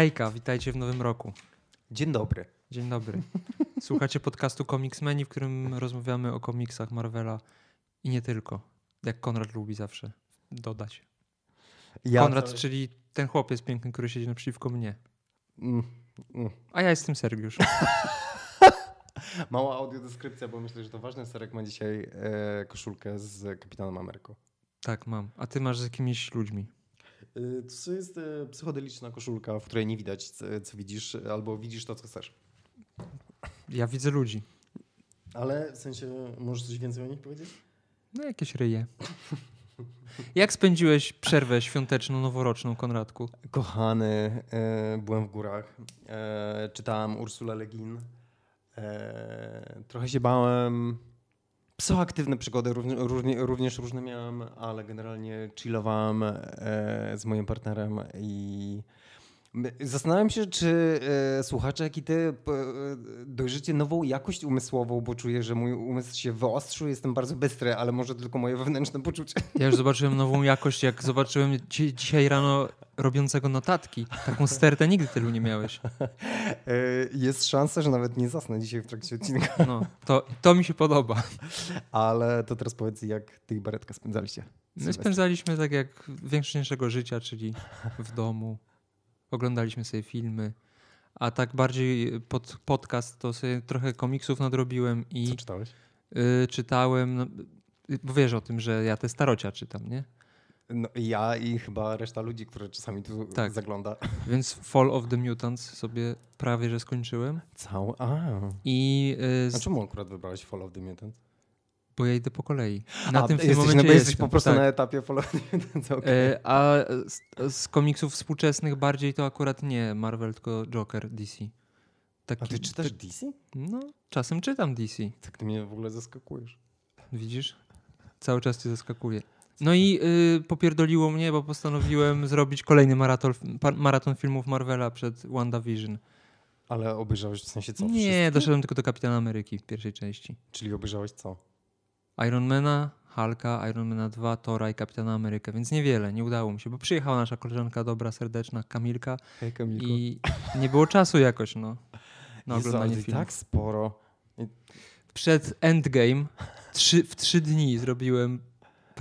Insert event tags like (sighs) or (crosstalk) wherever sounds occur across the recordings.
Hejka, witajcie w nowym roku. Dzień dobry. Dzień dobry. Słuchacie podcastu Comicsmeni, w którym rozmawiamy o komiksach Marvela i nie tylko. Jak Konrad lubi zawsze dodać. Ja Konrad, cały- czyli ten chłopiec piękny, który siedzi naprzeciwko mnie. Mm, mm. A ja jestem Sergiusz. (laughs) Mała audiodeskrypcja, bo myślę, że to ważny. Serek ma dzisiaj e, koszulkę z Kapitanem Ameryką. Tak, mam. A ty masz z jakimiś ludźmi. E, to jest e, psychodeliczna koszulka, w której nie widać, co, co widzisz, albo widzisz to, co chcesz. Ja widzę ludzi. Ale w sensie, możesz coś więcej o nich powiedzieć? No jakieś ryje. (laughs) Jak spędziłeś przerwę świąteczną, noworoczną, Konradku? Kochany, e, byłem w górach, e, czytałem Ursula Le Guin. E, trochę się bałem. Psychoaktywne przygody równie, równie, również różne miałem, ale generalnie chillowałem e, z moim partnerem i zastanawiam się, czy e, słuchacze, jak i ty e, dojrzycie nową jakość umysłową, bo czuję, że mój umysł się wyostrzył, jestem bardzo bystry, ale może tylko moje wewnętrzne poczucie. Ja już zobaczyłem nową jakość, jak zobaczyłem dzi- dzisiaj rano robiącego notatki. Taką stertę nigdy tylu nie miałeś. E, (laughs) Jest szansa, że nawet nie zasnę dzisiaj w trakcie odcinka. No, to, to mi się podoba. Ale to teraz powiedz, jak ty i Baretka spędzaliście? My spędzaliśmy tak jak większość naszego życia, czyli w domu. Oglądaliśmy sobie filmy. A tak bardziej pod podcast to sobie trochę komiksów nadrobiłem i Co czytałeś? y, czytałem, no, y, bo wiesz o tym, że ja te starocia czytam, nie? No, ja i chyba reszta ludzi, które czasami tu Tak. zagląda. Więc Fall of the Mutants sobie prawie, że skończyłem. Cały. A. I y, A czemu akurat wybrałeś Fall of the Mutant? bo ja idę po kolei. Na A, tym w tym momencie no, bo jesteś jestem, po prostu tak. na etapie Fall of the Mutant. okej. E, A z, z komiksów współczesnych bardziej to akurat nie Marvel, tylko Joker DC. Taki, A ty czytasz DC? No, czasem czytam DC. Tak ty mnie w ogóle zaskakujesz. Widzisz? Cały czas cię zaskakuje. No i y, popierdoliło mnie, bo postanowiłem zrobić kolejny maraton, maraton filmów Marvela przed WandaVision. Ale obejrzałeś w sensie co? nie, Wszystkie? doszedłem tylko do Kapitana Ameryki w pierwszej części. Czyli obejrzałeś co? Ironmana, Hulka, Ironmana 2, Tora i Kapitana Amerykę, więc niewiele, nie udało mi się, bo przyjechała nasza koleżanka dobra, serdeczna, Kamilka Hej Kamilko. i nie było czasu jakoś, no, na Jezu, oglądanie filmów. tak sporo. Przed Endgame trzy, w trzy dni zrobiłem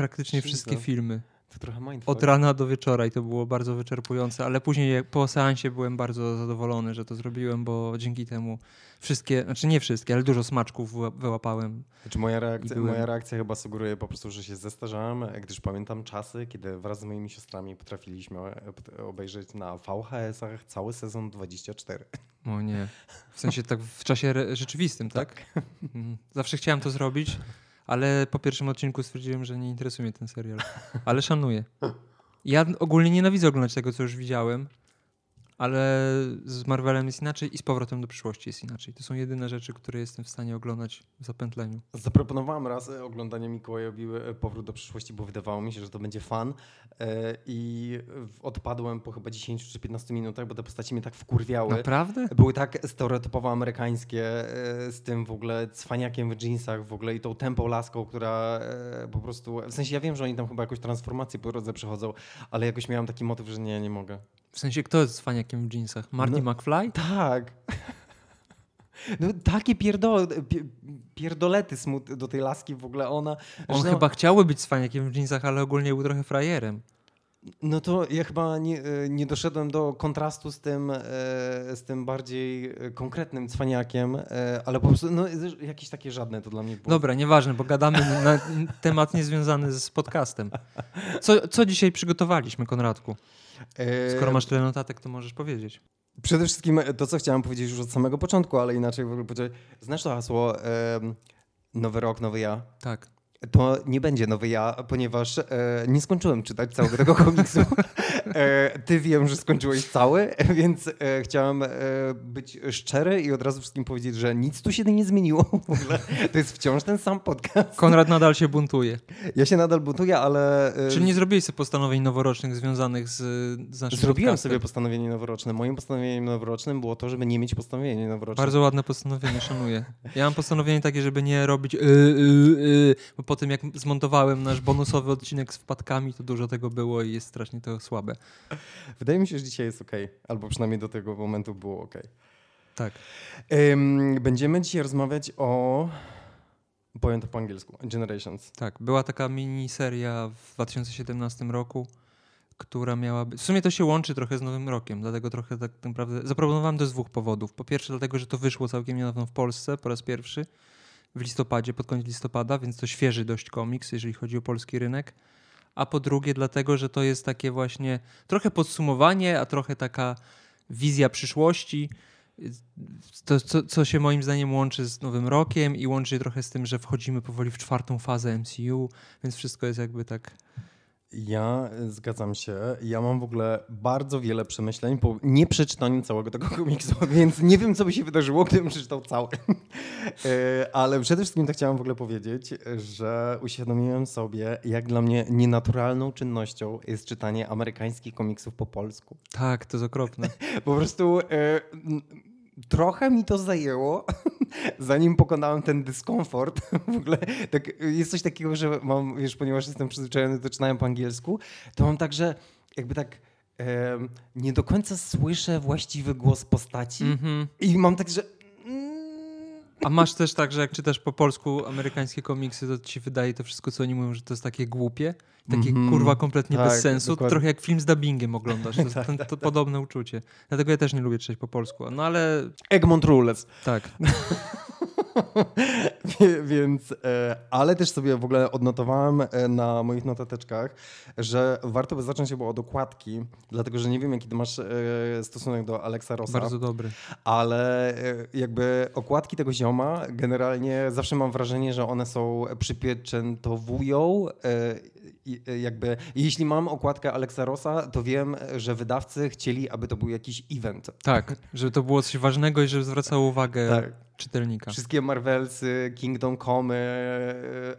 praktycznie wszystkie filmy. To trochę mindfuck. Od rana do wieczora i to było bardzo wyczerpujące, ale później po seansie byłem bardzo zadowolony, że to zrobiłem, bo dzięki temu wszystkie, znaczy nie wszystkie, ale dużo smaczków wyła- wyłapałem. Znaczy moja, reakcja, byłem- moja reakcja chyba sugeruje po prostu, że się zestarzałem, gdyż pamiętam czasy, kiedy wraz z moimi siostrami potrafiliśmy obejrzeć na VHS-ach cały sezon 24. O nie, w sensie tak w czasie rzeczywistym, tak? Mhm. Zawsze chciałem to zrobić, ale po pierwszym odcinku stwierdziłem, że nie interesuje mnie ten serial, (laughs) ale szanuję. (laughs) Ja ogólnie nienawidzę oglądać tego, co już widziałem, ale z Marvelem jest inaczej i z powrotem do przyszłości jest inaczej. To są jedyne rzeczy, które jestem w stanie oglądać w zapętleniu. Zaproponowałem raz oglądanie Mikołajowi e, Powrót do przyszłości, bo wydawało mi się, że to będzie fan e, i odpadłem po chyba 10 czy 15 minutach, bo te postaci mnie tak wkurwiały. Naprawdę? Były tak stereotypowo amerykańskie, e, z tym w ogóle cwaniakiem w jeansach w ogóle i tą tempą laską, która po prostu... W sensie ja wiem, że oni tam chyba jakąś transformację po drodze przechodzą, ale jakoś miałem taki motyw, że nie, nie mogę. W sensie, kto jest cwaniakiem w jeansach? Marty No. McFly? Tak. No takie pierdo, pie, pierdolety smut do tej laski w ogóle ona... On że- chyba chciałby być cwaniakiem w jeansach, ale ogólnie był trochę frajerem. No to ja chyba nie, e, nie doszedłem do kontrastu z tym, e, z tym bardziej e, konkretnym cwaniakiem, ale po prostu no, jakieś takie żadne to dla mnie było. Dobra, nieważne, bo gadamy na temat niezwiązany z podcastem. Co, co dzisiaj przygotowaliśmy, Konradku? Skoro masz tyle notatek, to możesz powiedzieć. Przede wszystkim to, co chciałem powiedzieć już od samego początku, ale inaczej w ogóle powiedzieć. Znasz to hasło nowy rok, nowy ja? Tak. To nie będzie nowy ja, ponieważ e, nie skończyłem czytać całego tego komiksu. (laughs) E, ty wiem, że skończyłeś cały, więc e, chciałem e, być szczery i od razu wszystkim powiedzieć, że nic tu się nie zmieniło w ogóle. To jest wciąż ten sam podcast. Konrad nadal się buntuje. Ja się nadal buntuję, ale... e, Czyli nie zrobiłeś sobie postanowień noworocznych związanych z, z naszym Zrobiłem podcastem? sobie postanowienie noworoczne. Moim postanowieniem noworocznym było to, żeby nie mieć postanowienia noworocznego. Bardzo ładne postanowienie, szanuję. Ja mam postanowienie takie, żeby nie robić y, y, y, po tym jak zmontowałem nasz bonusowy odcinek z wpadkami, to dużo tego było i jest strasznie to słabe. Wydaje mi się, że dzisiaj jest ok, albo przynajmniej do tego momentu było ok. Tak. Ym, będziemy dzisiaj rozmawiać o. Powiem to po angielsku. Generations. Tak, była taka miniseria w 2017 roku, która miała być... W sumie to się łączy trochę z Nowym Rokiem, dlatego trochę tak naprawdę... Zaproponowałem to z dwóch powodów. Po pierwsze dlatego, że to wyszło całkiem niedawno w Polsce po raz pierwszy, w listopadzie, pod koniec listopada, więc to świeży dość komiks, jeżeli chodzi o polski rynek. A po drugie dlatego, że to jest takie właśnie trochę podsumowanie, a trochę taka wizja przyszłości, to, co, co, się moim zdaniem łączy z Nowym Rokiem i łączy trochę z tym, że wchodzimy powoli w czwartą fazę MCU, więc wszystko jest jakby tak ja e, zgadzam się. Ja mam w ogóle bardzo wiele przemyśleń po nie przeczytaniu całego tego komiksu, (laughs) więc nie wiem, co by się wydarzyło, gdybym przeczytał cały. (laughs) E, ale przede wszystkim to chciałem w ogóle powiedzieć, że uświadomiłem sobie, jak dla mnie nienaturalną czynnością jest czytanie amerykańskich komiksów po polsku. Tak, to jest okropne. (laughs) po prostu e, trochę mi to zajęło, zanim pokonałem ten dyskomfort. (laughs) W ogóle tak, jest coś takiego, że mam, wiesz, ponieważ jestem przyzwyczajony do czytania po angielsku, to mam także jakby tak e, nie do końca słyszę właściwy głos postaci mm -hmm. i mam tak, że a masz też tak, że jak czytasz po polsku amerykańskie komiksy, to ci wydaje to wszystko, co oni mówią, że to jest takie głupie, takie mm -hmm. kurwa kompletnie tak, bez sensu. Dokładnie. Trochę jak film z dubbingiem oglądasz. To (laughs) tak, ten, to tak, podobne uczucie. Dlatego ja też nie lubię czytać po polsku. No ale... Egmont Rules. Tak. (laughs) (laughs) Więc, e, ale też sobie w ogóle odnotowałem e, na moich notateczkach, że warto by zacząć chyba od okładki, dlatego że nie wiem, jaki ty masz e, stosunek do Alexa Rossa. Bardzo dobry. Ale jakby okładki tego zioma generalnie zawsze mam wrażenie, że one są przypieczętowują jakby, jeśli mam okładkę Alexa Rossa, to wiem, że wydawcy chcieli, aby to był jakiś event. Tak, żeby to było coś ważnego i żeby zwracało uwagę tak. czytelnika. Wszystkie Marvelsy, Kingdom Come,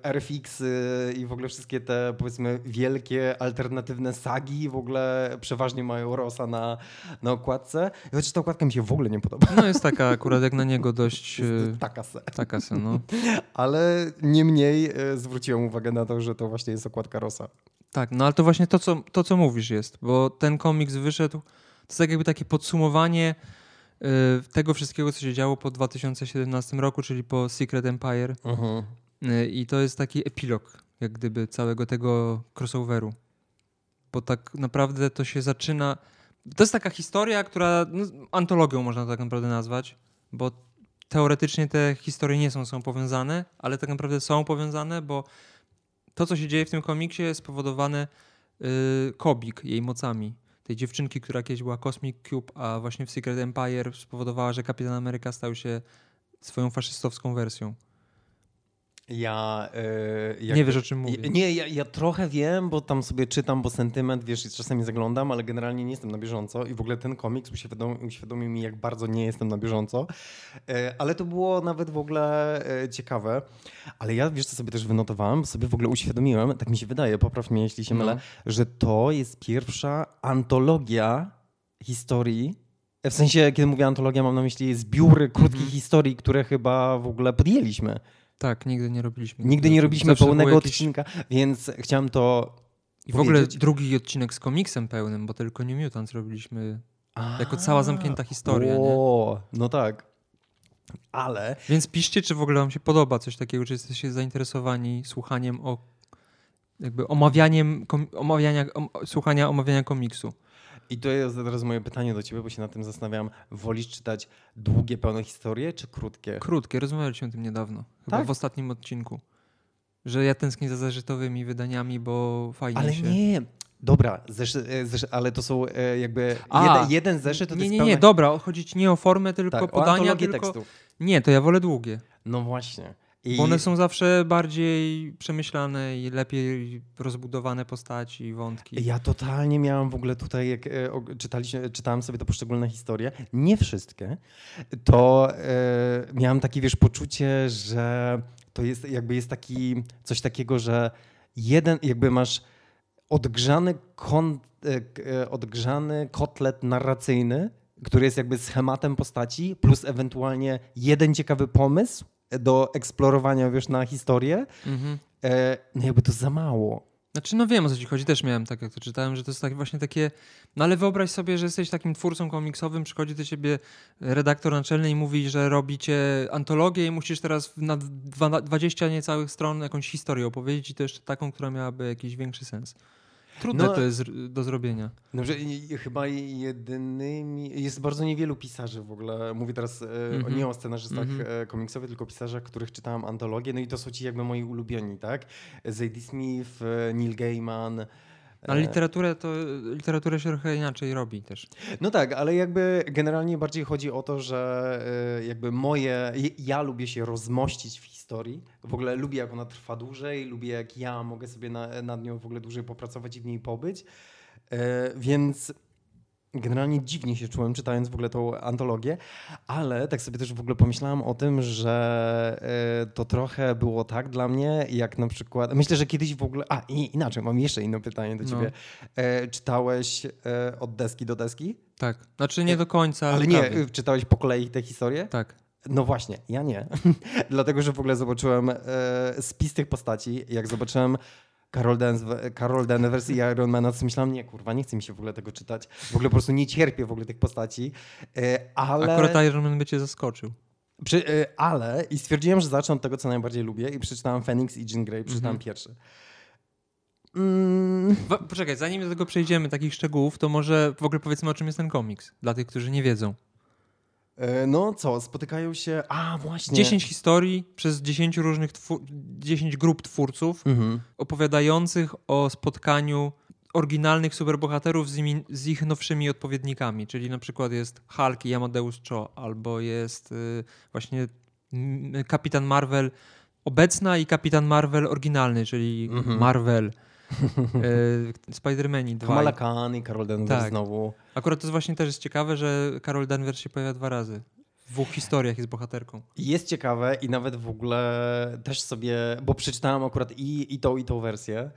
RFXy i w ogóle wszystkie te powiedzmy wielkie, alternatywne sagi w ogóle przeważnie mają Rossa na, na okładce. Chociaż ta okładka mi się w ogóle nie podoba. No jest taka akurat jak na niego dość... (laughs) Taka se. Taka se, no. (laughs) Ale niemniej e, zwróciłem uwagę na to, że to właśnie jest okładka Tak, no ale to właśnie to co, to, co mówisz jest, bo ten komiks wyszedł, to jest tak jakby takie podsumowanie y, tego wszystkiego, co się działo po 2017 roku, czyli po Secret Empire. Uh -huh. y, I to jest taki epilog, jak gdyby, całego tego crossoveru. Bo tak naprawdę to się zaczyna... To jest taka historia, która no, antologią można tak naprawdę nazwać, bo teoretycznie te historie nie są, są powiązane, ale tak naprawdę są powiązane, bo to, co się dzieje w tym komiksie, jest spowodowane yy, Kobik, jej mocami. Tej dziewczynki, która kiedyś była Cosmic Cube, a właśnie w Secret Empire spowodowała, że Kapitan Ameryka stał się swoją faszystowską wersją. Ja. Yy, nie wiesz o czym mówię. Nie, ja, ja, trochę wiem, bo tam sobie czytam, bo sentyment, wiesz, czasami zaglądam, ale generalnie nie jestem na bieżąco i w ogóle ten komiks uświadomił, uświadomił mi, jak bardzo nie jestem na bieżąco. Yy, ale to było nawet w ogóle yy, ciekawe. Ale ja, wiesz, co sobie też wynotowałem, sobie w ogóle uświadomiłem, tak mi się wydaje, popraw mnie, jeśli się mylę, no. że to jest pierwsza antologia historii w sensie, kiedy mówię antologia, mam na myśli zbiór krótkich mm. historii, które chyba w ogóle podjęliśmy. Tak, nigdy nie robiliśmy. Nigdy nie robiliśmy Zawsze pełnego jakieś... odcinka, więc chciałem to. I w ogóle drugi odcinek z komiksem pełnym, bo tylko New Mutants robiliśmy A, jako cała zamknięta historia. O, nie? no tak. Ale. Więc piszcie, czy w ogóle Wam się podoba coś takiego, czy jesteście zainteresowani słuchaniem o. jakby omawianiem, omawiania, słuchania omawiania komiksu. I to jest teraz moje pytanie do ciebie, bo się nad tym zastanawiam. Wolisz czytać długie, pełne historie, czy krótkie? Krótkie, rozmawialiśmy o tym niedawno. Chyba tak? w ostatnim odcinku. Że ja tęsknię za zeszytowymi wydaniami, bo fajnie Ale się... nie, Dobra, zeszy, e, zeszy, ale to są e, jakby A, jeden, jeden zeszyt to Nie, nie, nie, nie, dobra, chodzi ci nie o formę, tylko tak, podania, o tylko... tekstów. Nie, to ja wolę długie. No właśnie. I... Bo one są zawsze bardziej przemyślane i lepiej rozbudowane postaci i wątki. Ja totalnie miałam w ogóle tutaj, jak e, czytaliśmy, czytałem sobie te poszczególne historie, nie wszystkie, to e, miałam takie, wiesz, poczucie, że to jest jakby jest taki, coś takiego, że jeden, jakby masz odgrzany, kon, e, e odgrzany kotlet narracyjny, który jest jakby schematem postaci, plus ewentualnie jeden ciekawy pomysł, do eksplorowania, wiesz, na historię. Mhm. e, no jakby to za mało. Znaczy, no wiem o co ci chodzi, też miałem tak, jak to czytałem, że to jest tak właśnie takie. No ale wyobraź sobie, że jesteś takim twórcą komiksowym, przychodzi do ciebie redaktor naczelny i mówi, że robicie antologię i musisz teraz na dwa- 20 niecałych stron jakąś historię opowiedzieć i to jeszcze taką, która miałaby jakiś większy sens. Trudne No, to jest do zrobienia. I- i chyba jedynymi. Jest bardzo niewielu pisarzy w ogóle. Mówię teraz e, Mhm. nie o scenarzystach Mhm. e, komiksowych, tylko pisarzach, których czytałem antologię. No i to są ci jakby moi ulubieni, tak? Zadie Smith, e, Neil Gaiman. Ale e, literaturę to literaturę się trochę inaczej robi też. No tak, ale jakby generalnie bardziej chodzi o to, że e, jakby moje. Ja lubię się rozmościć w historii. W ogóle lubię, jak ona trwa dłużej, lubię, jak ja mogę sobie na, nad nią w ogóle dłużej popracować i w niej pobyć. E, Więc generalnie dziwnie się czułem, czytając w ogóle tą antologię, ale tak sobie też w ogóle pomyślałem o tym, że e, to trochę było tak dla mnie, jak na przykład. Myślę, że kiedyś w ogóle. A, i, inaczej, mam jeszcze inne pytanie do No. ciebie. E, czytałeś e, od deski do deski? Tak. Znaczy nie do końca, ale. Nie, czytałeś po kolei te historie? Tak. No właśnie, ja nie. (laughs) Dlatego, że w ogóle zobaczyłem spis tych postaci. Jak zobaczyłem Carol, Dance, Carol Danvers i Ironmana, to myślałem, nie kurwa, nie chce mi się w ogóle tego czytać. W ogóle po prostu nie cierpię w ogóle tych postaci. E, ale, Akurat Iron Man by cię zaskoczył. przy, e, ale i stwierdziłem, że zacznę od tego, co najbardziej lubię i przeczytałem Phoenix i Jean Grey, przeczytałem Mhm. pierwszy. Mm, Poczekaj, zanim do tego przejdziemy, takich szczegółów, to może w ogóle powiedzmy, o czym jest ten komiks. Dla tych, którzy nie wiedzą. E, no co, spotykają się... A, właśnie. 10 historii przez 10 różnych, twór- 10 grup twórców Mhm. opowiadających o spotkaniu oryginalnych superbohaterów z, imi, z ich nowszymi odpowiednikami. Czyli na przykład jest Hulk i Amadeus Cho, albo jest y, właśnie mm, Kapitan Marvel obecna i Kapitan Marvel oryginalny, czyli Mhm. Marvel. Y, (laughs) Spider-Mani dwaj. Kamala Khan i Carol Danvers Tak. znowu. Akurat to jest właśnie też jest ciekawe, że Carol Danvers się pojawia dwa razy. W dwóch historiach jest bohaterką. Jest ciekawe i nawet w ogóle też sobie, bo przeczytałem akurat i, i tą, i tą wersję.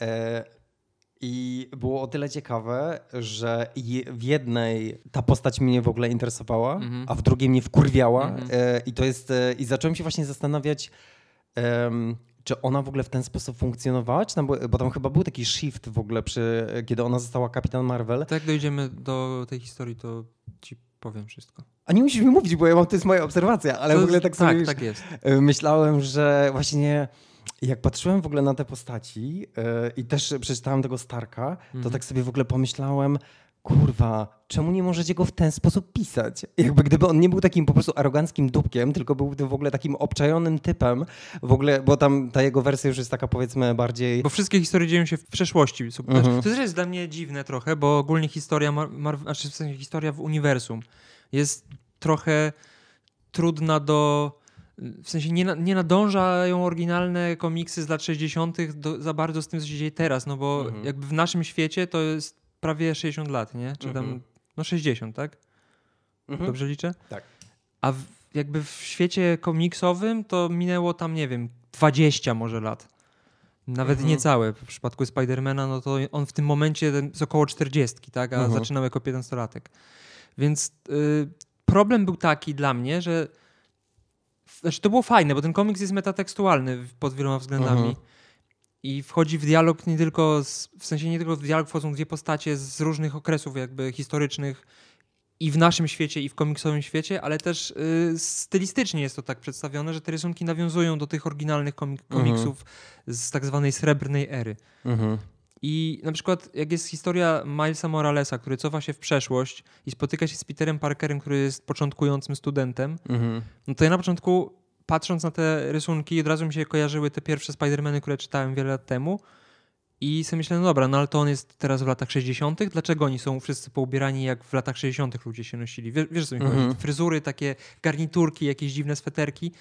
E, I było o tyle ciekawe, że w jednej ta postać mnie w ogóle interesowała, Mhm. a w drugiej mnie wkurwiała. Mhm. E, I to jest. E, I zacząłem się właśnie zastanawiać. Czy ona w ogóle w ten sposób funkcjonowała? Czy tam, bo tam chyba był taki shift w ogóle, przy, kiedy ona została Kapitan Marvel. Tak jak dojdziemy do tej historii, to ci powiem wszystko. A nie musisz mi mówić, bo ja mam, to jest moja obserwacja, ale To w ogóle jest- tak sobie Tak, już- tak jest. E, Myślałem, że właśnie jak patrzyłem w ogóle na te postaci e, i też przeczytałem tego Starka, to Mhm. tak sobie w ogóle pomyślałem, kurwa, czemu nie możecie go w ten sposób pisać? Jakby gdyby on nie był takim po prostu aroganckim dupkiem, tylko był w ogóle takim obczajonym typem, w ogóle, bo tam ta jego wersja już jest taka powiedzmy bardziej... Bo wszystkie historie dzieją się w przeszłości. Mhm. To też jest dla mnie dziwne trochę, bo ogólnie historia, Mar- Mar- znaczy w sensie historia w uniwersum jest trochę trudna do... W sensie nie, na, nie nadążają oryginalne komiksy z lat 60. Do, za bardzo z tym, co się dzieje teraz, no bo Mhm. jakby w naszym świecie to jest prawie 60 lat, nie? Czy tam, Mhm. no 60, tak? Mhm. Dobrze liczę? Tak. A w, jakby w świecie komiksowym to minęło tam, nie wiem, 20 może lat. Nawet Mhm. niecałe. W przypadku Spidermana, no to on w tym momencie jest około 40, tak? A Mhm. zaczynał jako 15-latek. Więc y, problem był taki dla mnie, że znaczy to było fajne, bo ten komiks jest metatekstualny pod wieloma względami. Mhm. I wchodzi w dialog nie tylko, z, w sensie nie tylko w dialog wchodzą dwie postacie z różnych okresów jakby historycznych i w naszym świecie, i w komiksowym świecie, ale też y, stylistycznie jest to tak przedstawione, że te rysunki nawiązują do tych oryginalnych komik- Mhm. komiksów z tak zwanej srebrnej ery. Mhm. I na przykład jak jest historia Milesa Moralesa, który cofa się w przeszłość i spotyka się z Peterem Parkerem, który jest początkującym studentem, Mhm. no to ja na początku, patrząc na te rysunki, od razu mi się kojarzyły te pierwsze Spider-Many, które czytałem wiele lat temu. I sobie myślałem, no dobra, no ale to on jest teraz w latach 60. Dlaczego oni są wszyscy poubierani jak w latach 60. ludzie się nosili? Wiesz, wiesz co mi Mhm. chodzi? Fryzury, takie garniturki, jakieś dziwne sweterki.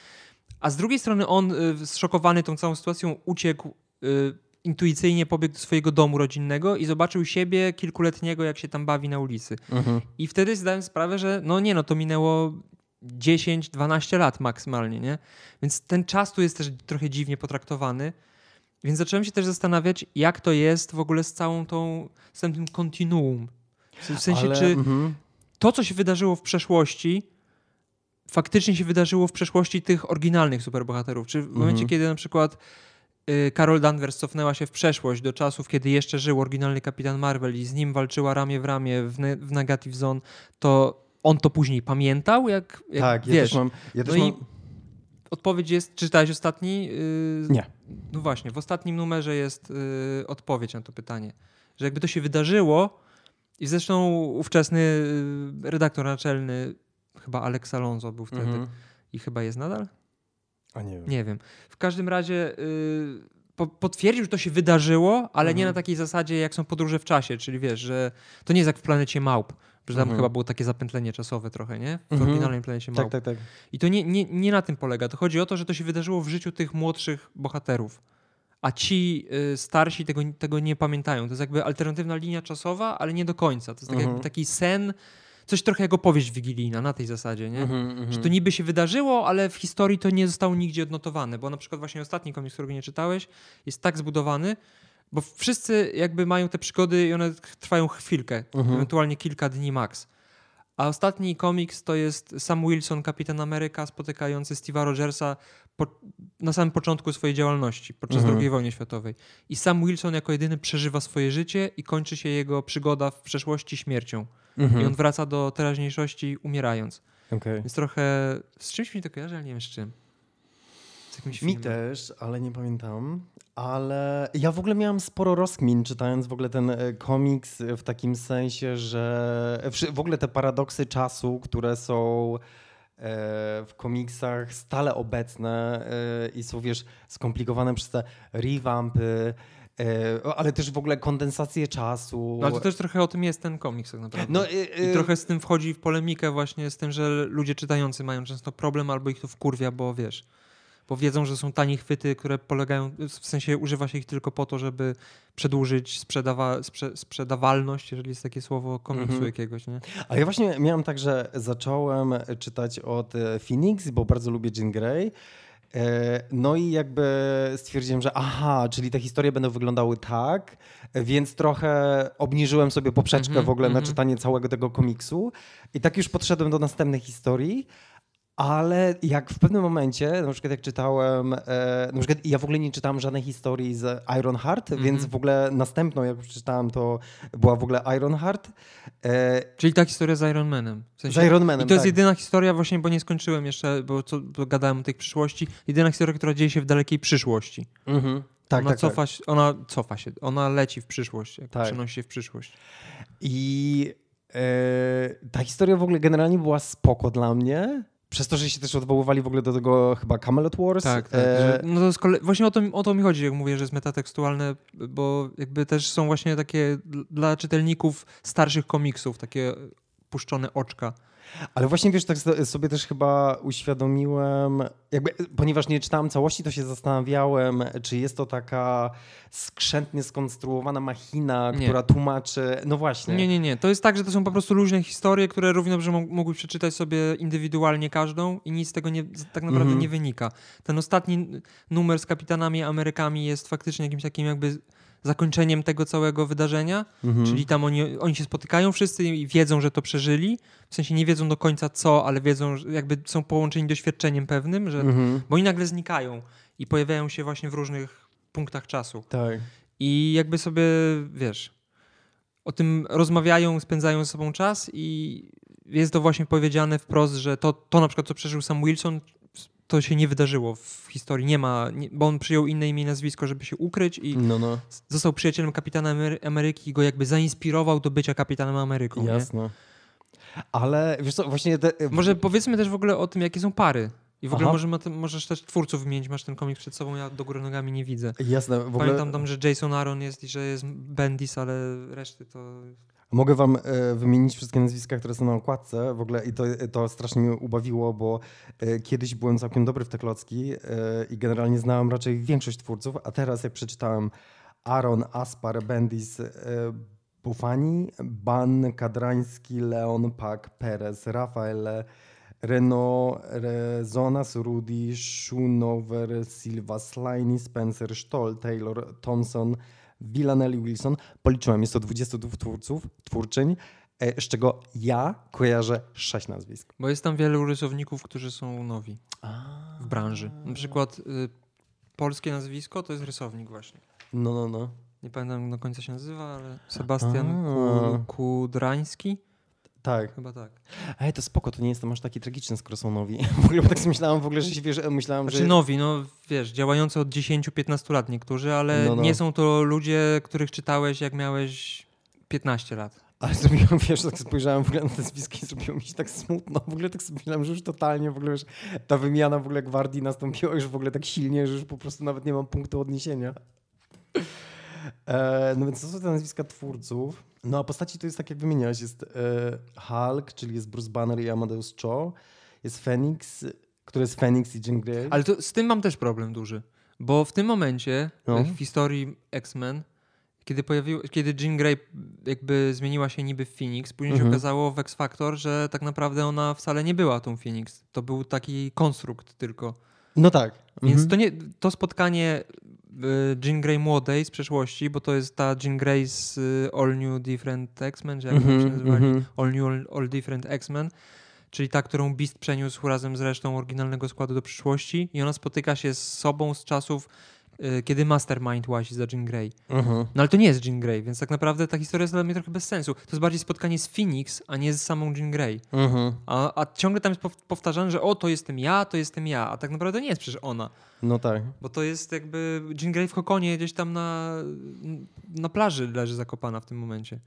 A z drugiej strony on, y, zszokowany tą całą sytuacją, uciekł y, intuicyjnie, pobiegł do swojego domu rodzinnego i zobaczył siebie kilkuletniego, jak się tam bawi na ulicy. Mhm. I wtedy zdałem sprawę, że no nie, no to minęło 10-12 lat maksymalnie, nie? Więc ten czas tu jest też trochę dziwnie potraktowany. Więc zacząłem się też zastanawiać, jak to jest w ogóle z całą tą, z tym kontinuum. W w sensie, Ale- czy mhm. to, co się wydarzyło w przeszłości, faktycznie się wydarzyło w przeszłości tych oryginalnych superbohaterów. Czy w momencie, Mhm. kiedy na przykład y, Carol Danvers cofnęła się w przeszłość do czasów, kiedy jeszcze żył oryginalny Kapitan Marvel i z nim walczyła ramię w ramię w, ne- w Negative Zone, to on to później pamiętał, jak, jak tak, ja wiesz. też mam. Ja też no i mam... odpowiedź jest, czy czytałeś ostatni? Yy, Nie. No właśnie, w ostatnim numerze jest yy, odpowiedź na to pytanie. Że jakby to się wydarzyło i zresztą ówczesny yy, redaktor naczelny, chyba Alex Alonso był wtedy Mhm. i chyba jest nadal? A nie wiem. Nie wiem. W każdym razie yy, po, potwierdził, że to się wydarzyło, ale nie Mhm. na takiej zasadzie, jak są podróże w czasie, czyli wiesz, że to nie jest jak w planecie Małp, że tam Mhm. chyba było takie zapętlenie czasowe trochę, nie? W Mhm. oryginalnej planecie Małp. Tak, tak, tak. I to nie, nie, nie na tym polega. To chodzi o to, że to się wydarzyło w życiu tych młodszych bohaterów. A ci y, starsi tego, tego nie pamiętają. To jest jakby alternatywna linia czasowa, ale nie do końca. To jest tak Mhm. jakby taki sen, coś trochę jak opowieść wigilijna na tej zasadzie, nie? Mhm, mhm. Że to niby się wydarzyło, ale w historii to nie zostało nigdzie odnotowane. Bo na przykład właśnie ostatni komiks, którego nie czytałeś, jest tak zbudowany, bo wszyscy jakby mają te przygody i one trwają chwilkę, Mhm. ewentualnie kilka dni max. A ostatni komiks to jest Sam Wilson, kapitan Ameryka, spotykający Steve'a Rogersa po, na samym początku swojej działalności, podczas Mhm. II wojny światowej. I Sam Wilson jako jedyny przeżywa swoje życie i kończy się jego przygoda w przeszłości śmiercią. Mhm. I on wraca do teraźniejszości umierając. Okej. Więc trochę z czymś mi to kojarzy, ale nie wiem z czym. Z jakimś Mi filmem. też, ale nie pamiętam. Ale ja w ogóle miałam sporo rozkmin czytając w ogóle ten e, komiks w takim sensie, że w ogóle te paradoksy czasu, które są e, w komiksach stale obecne e, i są, wiesz, skomplikowane przez te revampy, e, ale też w ogóle kondensację czasu. No, ale to też trochę o tym jest ten komiks tak naprawdę. No, e, e, I trochę z tym wchodzi w polemikę właśnie z tym, że ludzie czytający mają często problem albo ich to wkurwia, bo wiesz, bo wiedzą, że są tanie chwyty, które polegają, w sensie używa się ich tylko po to, żeby przedłużyć sprzedawa, sprze, sprzedawalność, jeżeli jest takie słowo komiksu Mhm. jakiegoś, nie? Ale ja właśnie miałem tak, że zacząłem czytać od e, Phoenix, bo bardzo lubię Jean Grey. E, No i jakby stwierdziłem, że aha, czyli te historie będą wyglądały tak, więc trochę obniżyłem sobie poprzeczkę Mhm, w ogóle na mhm. czytanie całego tego komiksu. I tak już podszedłem do następnej historii. Ale jak w pewnym momencie, na przykład jak czytałem, e, na przykład ja w ogóle nie czytałem żadnej historii z Ironheart, Mhm. więc w ogóle następną, jak już przeczytałem, to była w ogóle Ironheart. E, Czyli ta historia z Iron Manem. W sensie, z Iron Manem, I to jest tak. jedyna historia właśnie, bo nie skończyłem jeszcze, bo, co, bo gadałem o tej przyszłości, jedyna historia, która dzieje się w dalekiej przyszłości. Mhm. Tak, ona, tak, cofa, tak. Się, ona cofa się, ona leci w przyszłość, jak Tak. przenosi się w przyszłość. I e, ta historia w ogóle generalnie była spoko dla mnie. Przez to, że się też odwoływali w ogóle do tego chyba Camelot Wars. Tak, tak. E, Że, no to z kolei, właśnie o to, o to mi chodzi, jak mówię, że jest metatekstualne, bo jakby też są właśnie takie dl- dla czytelników starszych komiksów, takie puszczone oczka. Ale właśnie wiesz, tak so- sobie też chyba uświadomiłem, jakby, ponieważ nie czytałem całości, to się zastanawiałem, czy jest to taka skrzętnie skonstruowana machina, Nie. która tłumaczy. No właśnie. Nie, nie, nie. To jest tak, że to są po prostu luźne historie, które równie dobrze mog- mógłbyś przeczytać sobie indywidualnie każdą i nic z tego nie, tak naprawdę Mhm. nie wynika. Ten ostatni numer z kapitanami Amerykami jest faktycznie jakimś takim jakby zakończeniem tego całego wydarzenia, Mhm. czyli tam oni, oni się spotykają wszyscy i wiedzą, że to przeżyli, w sensie nie wiedzą do końca co, ale wiedzą, jakby są połączeni doświadczeniem pewnym, że, Mhm. bo oni nagle znikają i pojawiają się właśnie w różnych punktach czasu. Tak. I jakby sobie, wiesz, o tym rozmawiają, spędzają ze sobą czas i jest to właśnie powiedziane wprost, że to, to na przykład, co przeżył Sam Wilson, to się nie wydarzyło w historii. Nie ma, nie, bo on przyjął inne imię i nazwisko, żeby się ukryć i No, no. został przyjacielem kapitana Amery- Ameryki i go jakby zainspirował do bycia kapitanem Ameryką. Nie? Jasne. Ale wiesz co, właśnie te, Może powiedzmy też w ogóle o tym, jakie są pary. I w ogóle możemy, możesz też twórców wymienić, masz ten komiks przed sobą, ja do góry nogami nie widzę. Jasne, w ogóle Pamiętam tam, że Jason Aaron jest i że jest Bendis, ale reszty to mogę wam e, wymienić wszystkie nazwiska, które są na okładce. W ogóle i to, to strasznie mnie ubawiło, bo e, kiedyś byłem całkiem dobry w te klocki e, i generalnie znałem raczej większość twórców, a teraz jak przeczytałem Aaron, Aspar, Bendis, e, Bufani, Ban, Kadrański, Leon, Pak, Perez, Rafael, Renault, Rezonas, Rudy, Schoonover, Silva, Sliney, Spencer, Stoll, Taylor, Thompson, Villanelli, Wilson. Policzyłem, jest to 22 twórców, twórczyń, e, z czego ja kojarzę 6 nazwisk. Bo jest tam wielu rysowników, którzy są nowi w branży. Na przykład y, polskie nazwisko, to jest rysownik właśnie. No, no, no. Nie pamiętam jak do końca się nazywa, ale Sebastian Kudrański? Tak. Chyba tak. Ej, to spoko, to nie jestem aż taki tragiczny z Crossonowi. (laughs) W ogóle tak sobie myślałem w ogóle, że się wiesz, myślałem, Znaczy że... nowi, no wiesz, działający od 10-15 lat niektórzy, ale No, no. nie są to ludzie, których czytałeś jak miałeś 15 lat. Ale zrobiłem, (laughs) wiesz, tak spojrzałem w ogóle na te nazwiska i zrobiło mi się tak smutno. W ogóle tak sobie myślałem, że już totalnie w ogóle wiesz, ta wymiana w ogóle gwardii nastąpiła już w ogóle tak silnie, że już po prostu nawet nie mam punktu odniesienia. E, no więc to są te nazwiska twórców. No a postaci to jest tak jak wymieniałeś, jest e, Hulk, czyli jest Bruce Banner i Amadeus Cho, jest Phoenix, który jest Phoenix i Jean Grey. Ale to, z tym mam też problem duży, bo w tym momencie No. e, w historii X-Men, kiedy, pojawił, kiedy Jean Grey jakby zmieniła się niby w Phoenix, później Mhm. się okazało w X-Factor, że tak naprawdę ona wcale nie była tą Phoenix. To był taki konstrukt tylko. No tak. Więc Mhm. to, nie, to spotkanie Jean Grey młodej z przeszłości, bo to jest ta Jean Grey z y, All New Different X-Men, czy jak mm się nazywali? mhm. All New, All, All Different X-Men, czyli ta, którą Beast przeniósł razem z resztą oryginalnego składu do przyszłości i ona spotyka się z sobą z czasów, y, kiedy Mastermind łazi za Jean Grey. Mhm. No ale to nie jest Jean Grey, więc tak naprawdę ta historia jest dla mnie trochę bez sensu. To jest bardziej spotkanie z Phoenix, a nie z samą Jean Grey. Mhm. A, a ciągle tam jest pow- powtarzane, że o, to jestem ja, to jestem ja, a tak naprawdę nie jest przecież ona. No tak. Bo to jest jakby Jean Grey w kokonie gdzieś tam na, na plaży leży zakopana w tym momencie.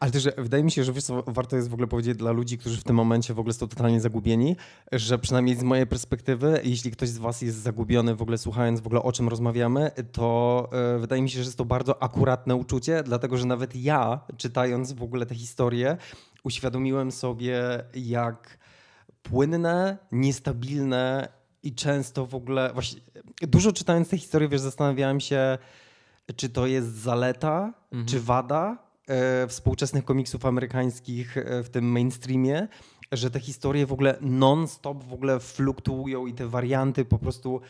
Ale też wydaje mi się, że wiesz, co, warto jest w ogóle powiedzieć dla ludzi, którzy w tym momencie w ogóle są totalnie zagubieni, że przynajmniej z mojej perspektywy, jeśli ktoś z was jest zagubiony w ogóle słuchając w ogóle o czym rozmawiamy, to e, wydaje mi się, że jest to bardzo akuratne uczucie, dlatego że nawet ja, czytając w ogóle tę historię, uświadomiłem sobie, jak płynne, niestabilne i często w ogóle, właśnie dużo czytając tę historię, wiesz, zastanawiałem się, czy to jest zaleta, Mhm. czy wada e, współczesnych komiksów amerykańskich e, w tym mainstreamie, że te historie w ogóle non-stop w ogóle fluktuują i te warianty po prostu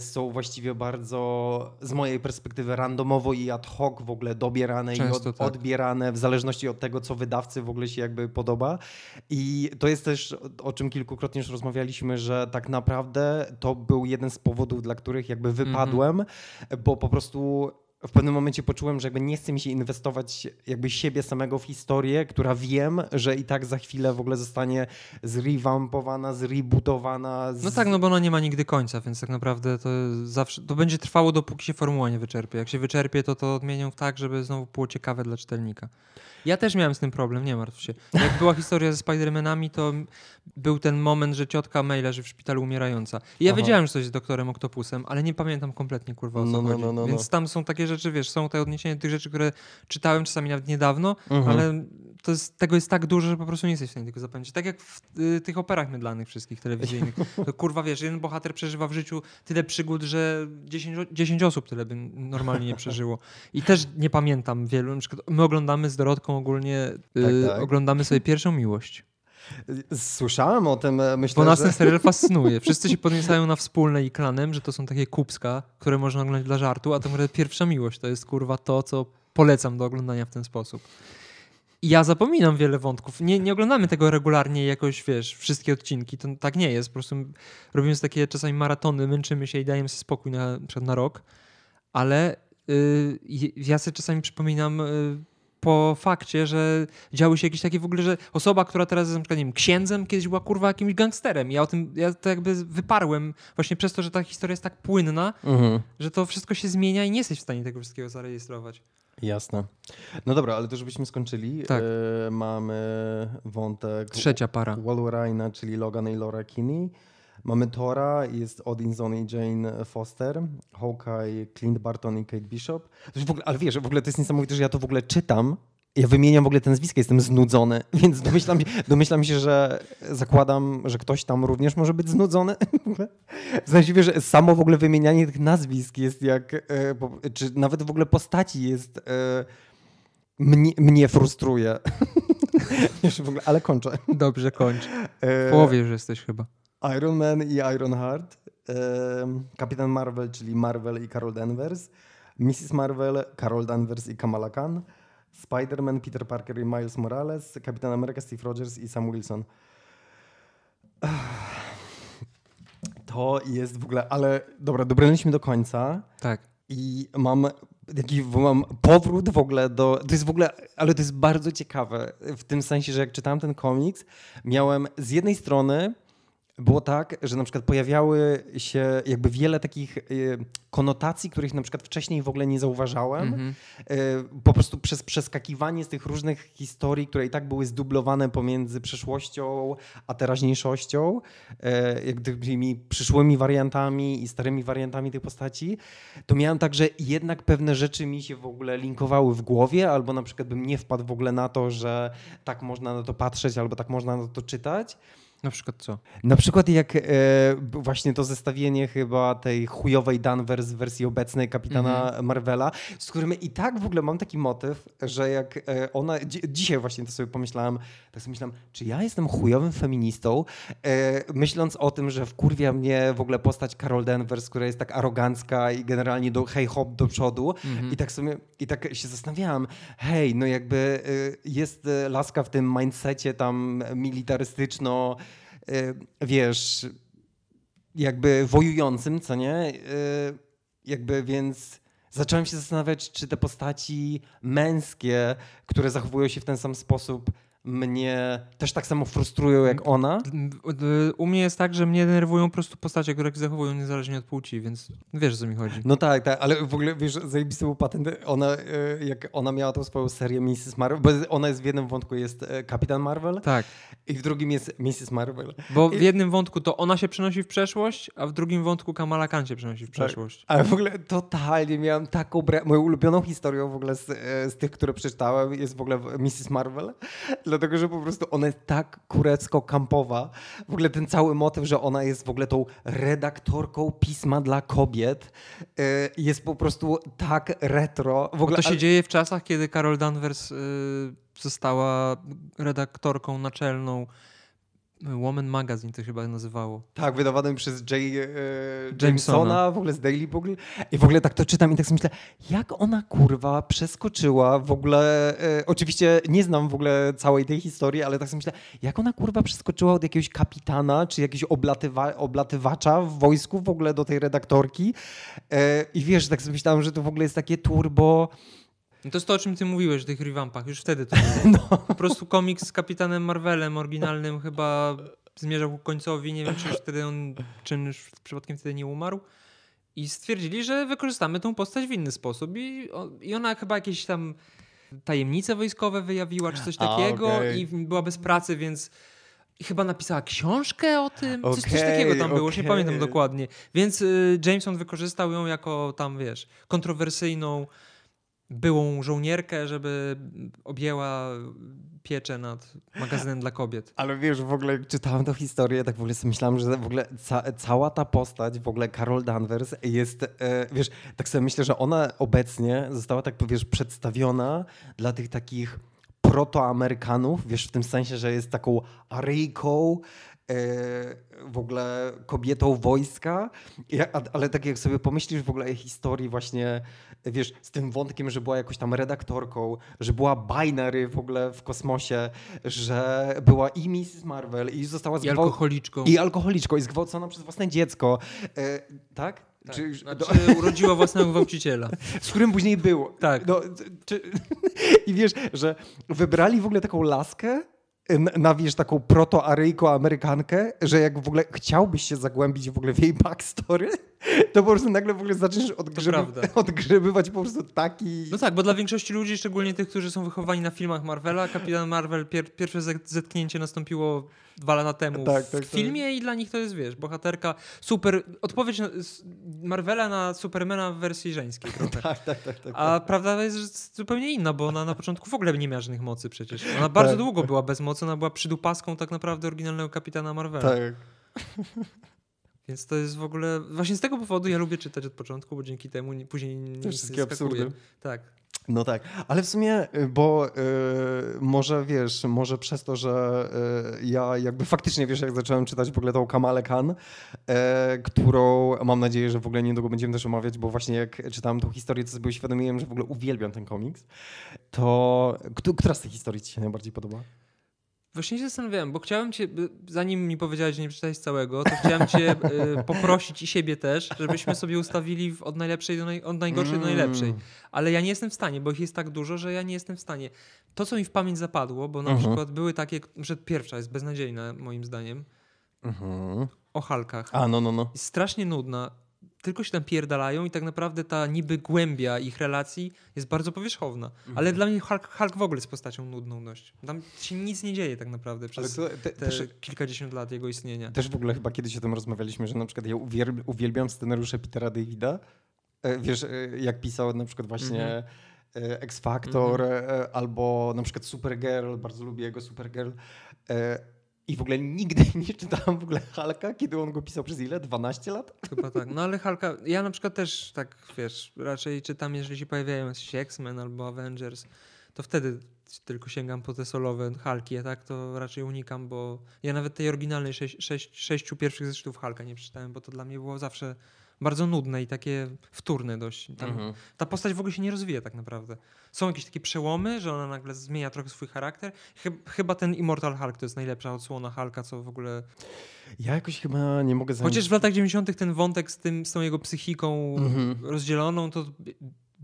są właściwie bardzo z mojej perspektywy randomowo i ad hoc w ogóle dobierane i Często od, tak. odbierane w zależności od tego, co wydawcy w ogóle się jakby podoba. I to jest też, o- czym kilkukrotnie już rozmawialiśmy, że tak naprawdę to był jeden z powodów, dla których jakby wypadłem, bo po prostu w pewnym momencie poczułem, że jakby nie chce mi się inwestować jakby siebie samego w historię, która wiem, że i tak za chwilę w ogóle zostanie zrewampowana, zrebootowana. Z... No tak, no bo ona nie ma nigdy końca, więc tak naprawdę to zawsze to będzie trwało, dopóki się formuła nie wyczerpie. Jak się wyczerpie, to to odmienią tak, żeby znowu było ciekawe dla czytelnika. Ja też miałem z tym problem, nie martw się. Jak była historia ze Spider-Manami, to był ten moment, że ciotka May leży w szpitalu umierająca. I ja Aha. wiedziałem, że coś z doktorem Oktopusem, ale nie pamiętam kompletnie, kurwa, o co No, no, chodzi. no, no, no. Więc tam są takie rzeczy, wiesz, są te odniesienia do tych rzeczy, które czytałem czasami nawet niedawno, Mhm. ale jest, tego jest tak dużo, że po prostu nie jesteś w stanie tego zapamiętać. Tak jak w y, tych operach mydlanych wszystkich telewizyjnych. To kurwa, wiesz, jeden bohater przeżywa w życiu tyle przygód, że 10, o- 10 osób tyle by normalnie nie przeżyło. I też nie pamiętam wielu. Na przykład my oglądamy z Dorotką ogólnie, y, Tak, tak. oglądamy sobie pierwszą miłość. Słyszałem o tym, e, myślę, Bo nas że... ten serial (laughs) fascynuje. Wszyscy się podniecają na wspólne i klanem, że to są takie kubska, które można oglądać dla żartu, a tak naprawdę pierwsza miłość to jest kurwa to, co polecam do oglądania w ten sposób. I ja zapominam wiele wątków. Nie, nie oglądamy tego regularnie jakoś, wiesz, wszystkie odcinki. To tak nie jest. Po prostu robimy takie czasami maratony, męczymy się i dajemy sobie spokój na, na rok. Ale y, ja sobie czasami przypominam y, po fakcie, że działy się jakieś takie w ogóle, że osoba, która teraz jest na przykład, nie wiem, księdzem, kiedyś była kurwa jakimś gangsterem. Ja o tym, ja to jakby wyparłem właśnie przez to, że ta historia jest tak płynna, Mhm. że to wszystko się zmienia i nie jesteś w stanie tego wszystkiego zarejestrować. Jasne. No dobra, ale to żebyśmy skończyli. Tak. E, mamy wątek Trzecia para. Wolverina, czyli Logan i Laura Kinney. Mamy Tora, jest Odinson i Jane Foster, Hawkeye, Clint Barton i Kate Bishop. Ogóle, ale wiesz, w ogóle to jest niesamowite, że ja to w ogóle czytam. Ja wymieniam w ogóle te nazwiska, jestem znudzony, (laughs) więc domyślam, domyślam się, że zakładam, że ktoś tam również może być znudzony. (laughs) W sensie, wiesz, że samo w ogóle wymienianie tych nazwisk jest jak, e, czy nawet w ogóle postaci jest, e, mnie, mnie frustruje. (laughs) Wiesz, w ogóle, ale kończę. Dobrze, kończ. E, połowie już jesteś chyba. Iron Man i Ironheart, em, Kapitan Marvel, czyli Marvel i Carol Danvers, Mrs. Marvel, Carol Danvers i Kamala Khan, Spider-Man, Peter Parker i Miles Morales, Kapitan Ameryka, Steve Rogers i Sam Wilson. (sighs) To jest w ogóle, ale dobra, dobrnęliśmy do końca. Tak. I mam taki mam powrót w ogóle do. To jest w ogóle, ale to jest bardzo ciekawe. W tym sensie, że jak czytałem ten komiks, miałem z jednej strony było tak, że na przykład pojawiały się jakby wiele takich y, konotacji, których na przykład wcześniej w ogóle nie zauważałem. Mm -hmm. y, po prostu przez przeskakiwanie z tych różnych historii, które i tak były zdublowane pomiędzy przeszłością a teraźniejszością, y, tymi przyszłymi wariantami i starymi wariantami tych postaci, to miałem tak, że jednak pewne rzeczy mi się w ogóle linkowały w głowie, albo na przykład bym nie wpadł w ogóle na to, że tak można na to patrzeć, albo tak można na to czytać. Na przykład co? Na przykład jak e, właśnie to zestawienie chyba tej chujowej Danvers w wersji obecnej Kapitana mm -hmm. Marvela, z którym i tak w ogóle mam taki motyw, że jak e, ona, dzi dzisiaj właśnie to sobie pomyślałam, tak sobie myślałam, czy ja jestem chujowym feministą, e, myśląc o tym, że wkurwia mnie w ogóle postać Carol Danvers, która jest tak arogancka i generalnie do hej hop do przodu mm -hmm. i tak sobie, i tak się zastanawiałam, hej, no jakby e, jest e, laska w tym mindsetie tam militarystyczno wiesz, jakby wojującym, co nie? Y, jakby więc zacząłem się zastanawiać, czy te postaci męskie, które zachowują się w ten sam sposób, mnie też tak samo frustrują jak ona. U mnie jest tak, że mnie denerwują po prostu postacie, które zachowują niezależnie od płci, więc wiesz, o co mi chodzi. No tak, tak, ale w ogóle, wiesz, zajebisty był patent, ona, e, jak ona miała tą swoją serię Mrs. Marvel, bo ona jest w jednym wątku jest e, Kapitan Marvel. Tak. I w drugim jest Mrs. Marvel. Bo w jednym wątku to ona się przenosi w przeszłość, a w drugim wątku Kamala Khan się przenosi w tak. przeszłość. Tak. Ale w ogóle totalnie miałam taką... Moją ulubioną historią w ogóle z, e, z tych, które przeczytałem jest w ogóle Mrs. Marvel dlatego że po prostu ona jest tak kurecko-kampowa. W ogóle ten cały motyw, że ona jest w ogóle tą redaktorką pisma dla kobiet, y, jest po prostu tak retro. W ogóle, to się dzieje w czasach, kiedy Carol Danvers y, została redaktorką naczelną Woman Magazine to chyba nazywało. Tak, wydawanym przez J. E, Jamesona, Jamesona, w ogóle z Daily Bugle. I w ogóle tak to czytam i tak sobie myślę, jak ona kurwa przeskoczyła w ogóle, e, oczywiście nie znam w ogóle całej tej historii, ale tak sobie myślę, jak ona kurwa przeskoczyła od jakiegoś kapitana, czy jakiegoś oblatywa oblatywacza w wojsku w ogóle do tej redaktorki. E, I wiesz, tak sobie myślałem, że to w ogóle jest takie turbo no to jest to, o czym ty mówiłeś, w tych revampach. Już wtedy to (laughs) było. No. Po prostu komiks z Kapitanem Marvelem oryginalnym chyba zmierzał ku końcowi. Nie wiem, czy już wtedy on, czy już przypadkiem wtedy nie umarł. I stwierdzili, że wykorzystamy tą postać w inny sposób. I, i ona chyba jakieś tam tajemnice wojskowe wyjawiła, czy coś takiego. A, okay. I była bez pracy, więc i chyba napisała książkę o tym. Okay, coś, coś takiego tam było, okay. nie pamiętam dokładnie. Więc y, Jameson wykorzystał ją jako tam, wiesz, kontrowersyjną byłą żołnierkę, żeby objęła pieczę nad magazynem dla kobiet. Ale wiesz, w ogóle czytałem tę historię, tak w ogóle sobie myślałem, że w ogóle ca cała ta postać, w ogóle Carol Danvers jest, e, wiesz, tak sobie myślę, że ona obecnie została tak, wiesz, przedstawiona dla tych takich protoamerykanów, wiesz, w tym sensie, że jest taką aryjką, w ogóle kobietą wojska, ale tak jak sobie pomyślisz w ogóle o historii właśnie wiesz, z tym wątkiem, że była jakoś tam redaktorką, że była binary w ogóle w kosmosie, że była i Mrs. Marvel i została zgwałcona. I alkoholiczką. I alkoholiczką i zgwałcona przez własne dziecko. E, tak? tak? Czy, znaczy, do... (laughs) urodziła własnego gwałciciela. Z którym później było. Tak. No, czy... (laughs) I wiesz, że wybrali w ogóle taką laskę, na wiesz, taką proto-aryjko-amerykankę, że jak w ogóle chciałbyś się zagłębić w ogóle w jej backstory, to po prostu nagle w ogóle zaczniesz (laughs) odgrzyby, odgrzebywać po prostu taki... No tak, bo dla większości ludzi, szczególnie tych, którzy są wychowani na filmach Marvela, Kapitan Marvel, pier pierwsze zetknięcie nastąpiło dwa lata temu tak, w tak, tak. filmie tak. i dla nich to jest, wiesz, bohaterka, super, odpowiedź na, Marvela na Supermana w wersji żeńskiej (laughs) trochę. tak, tak, tak, tak, A tak. prawda jest zupełnie inna, bo ona na początku w ogóle nie miała żadnych mocy przecież. Ona bardzo długo była bez mocy, ona była przydupaską tak naprawdę oryginalnego Kapitana Marvela. Tak. Więc to jest w ogóle. Właśnie z tego powodu ja lubię czytać od początku, bo dzięki temu później nie wszystkie absurdy. Tak. No tak, ale w sumie, y, bo y, może wiesz, może przez to, że y, ja jakby faktycznie wiesz, jak zacząłem czytać w ogóle tą Kamalę Khan, y, którą mam nadzieję, że w ogóle niedługo będziemy też omawiać, bo właśnie jak czytałem tą historię, to sobie uświadomiłem, że w ogóle uwielbiam ten komiks. To która z tych historii ci się najbardziej podoba? Właśnie się zastanawiałem, bo chciałem cię, zanim mi powiedziałeś, że nie przeczytałeś całego, to chciałem cię y, (laughs) poprosić i siebie też, żebyśmy sobie ustawili od najlepszej do naj, od najgorszej do najlepszej. Mm. Ale ja nie jestem w stanie, bo ich jest tak dużo, że ja nie jestem w stanie. To, co mi w pamięć zapadło, bo na Mhm. przykład były takie, że pierwsza jest beznadziejna moim zdaniem, Mhm. o Halkach. A, no, no, no. Strasznie nudna. Tylko się tam pierdalają i tak naprawdę ta niby głębia ich relacji jest bardzo powierzchowna. Mhm. Ale dla mnie Hulk, Hulk w ogóle jest postacią nudną dość. Tam się nic nie dzieje tak naprawdę przez to, te, te też, kilkadziesiąt lat jego istnienia. też w ogóle chyba kiedyś o tym rozmawialiśmy, że na przykład ja uwielb, uwielbiam scenariusze Petera Davida. E, Wiesz, e, jak pisał na przykład właśnie Mhm. e, X Factor e, albo na przykład Supergirl, bardzo lubię jego Supergirl. I w ogóle nigdy (laughs) nie czytałem w ogóle Halka, kiedy on go pisał przez ile? 12 lat? Chyba tak. No ale Hulka, ja na przykład też tak, wiesz, raczej czytam, jeżeli się pojawiają jakiś X-Men albo Avengers, to wtedy tylko sięgam po te solowe Hulki, a tak to raczej unikam, bo ja nawet tej oryginalnej sześć, sześć, sześciu pierwszych zeszytów Hulka nie przeczytałem, bo to dla mnie było zawsze bardzo nudne i takie wtórne dość. Tam, Mhm. Ta postać w ogóle się nie rozwija tak naprawdę. Są jakieś takie przełomy, że ona nagle zmienia trochę swój charakter. Chyb- chyba ten Immortal Hulk to jest najlepsza odsłona Hulka, co w ogóle Ja jakoś chyba nie mogę zająć... Chociaż w latach 90. ten wątek z, tym, z tą jego psychiką Mhm. rozdzieloną, to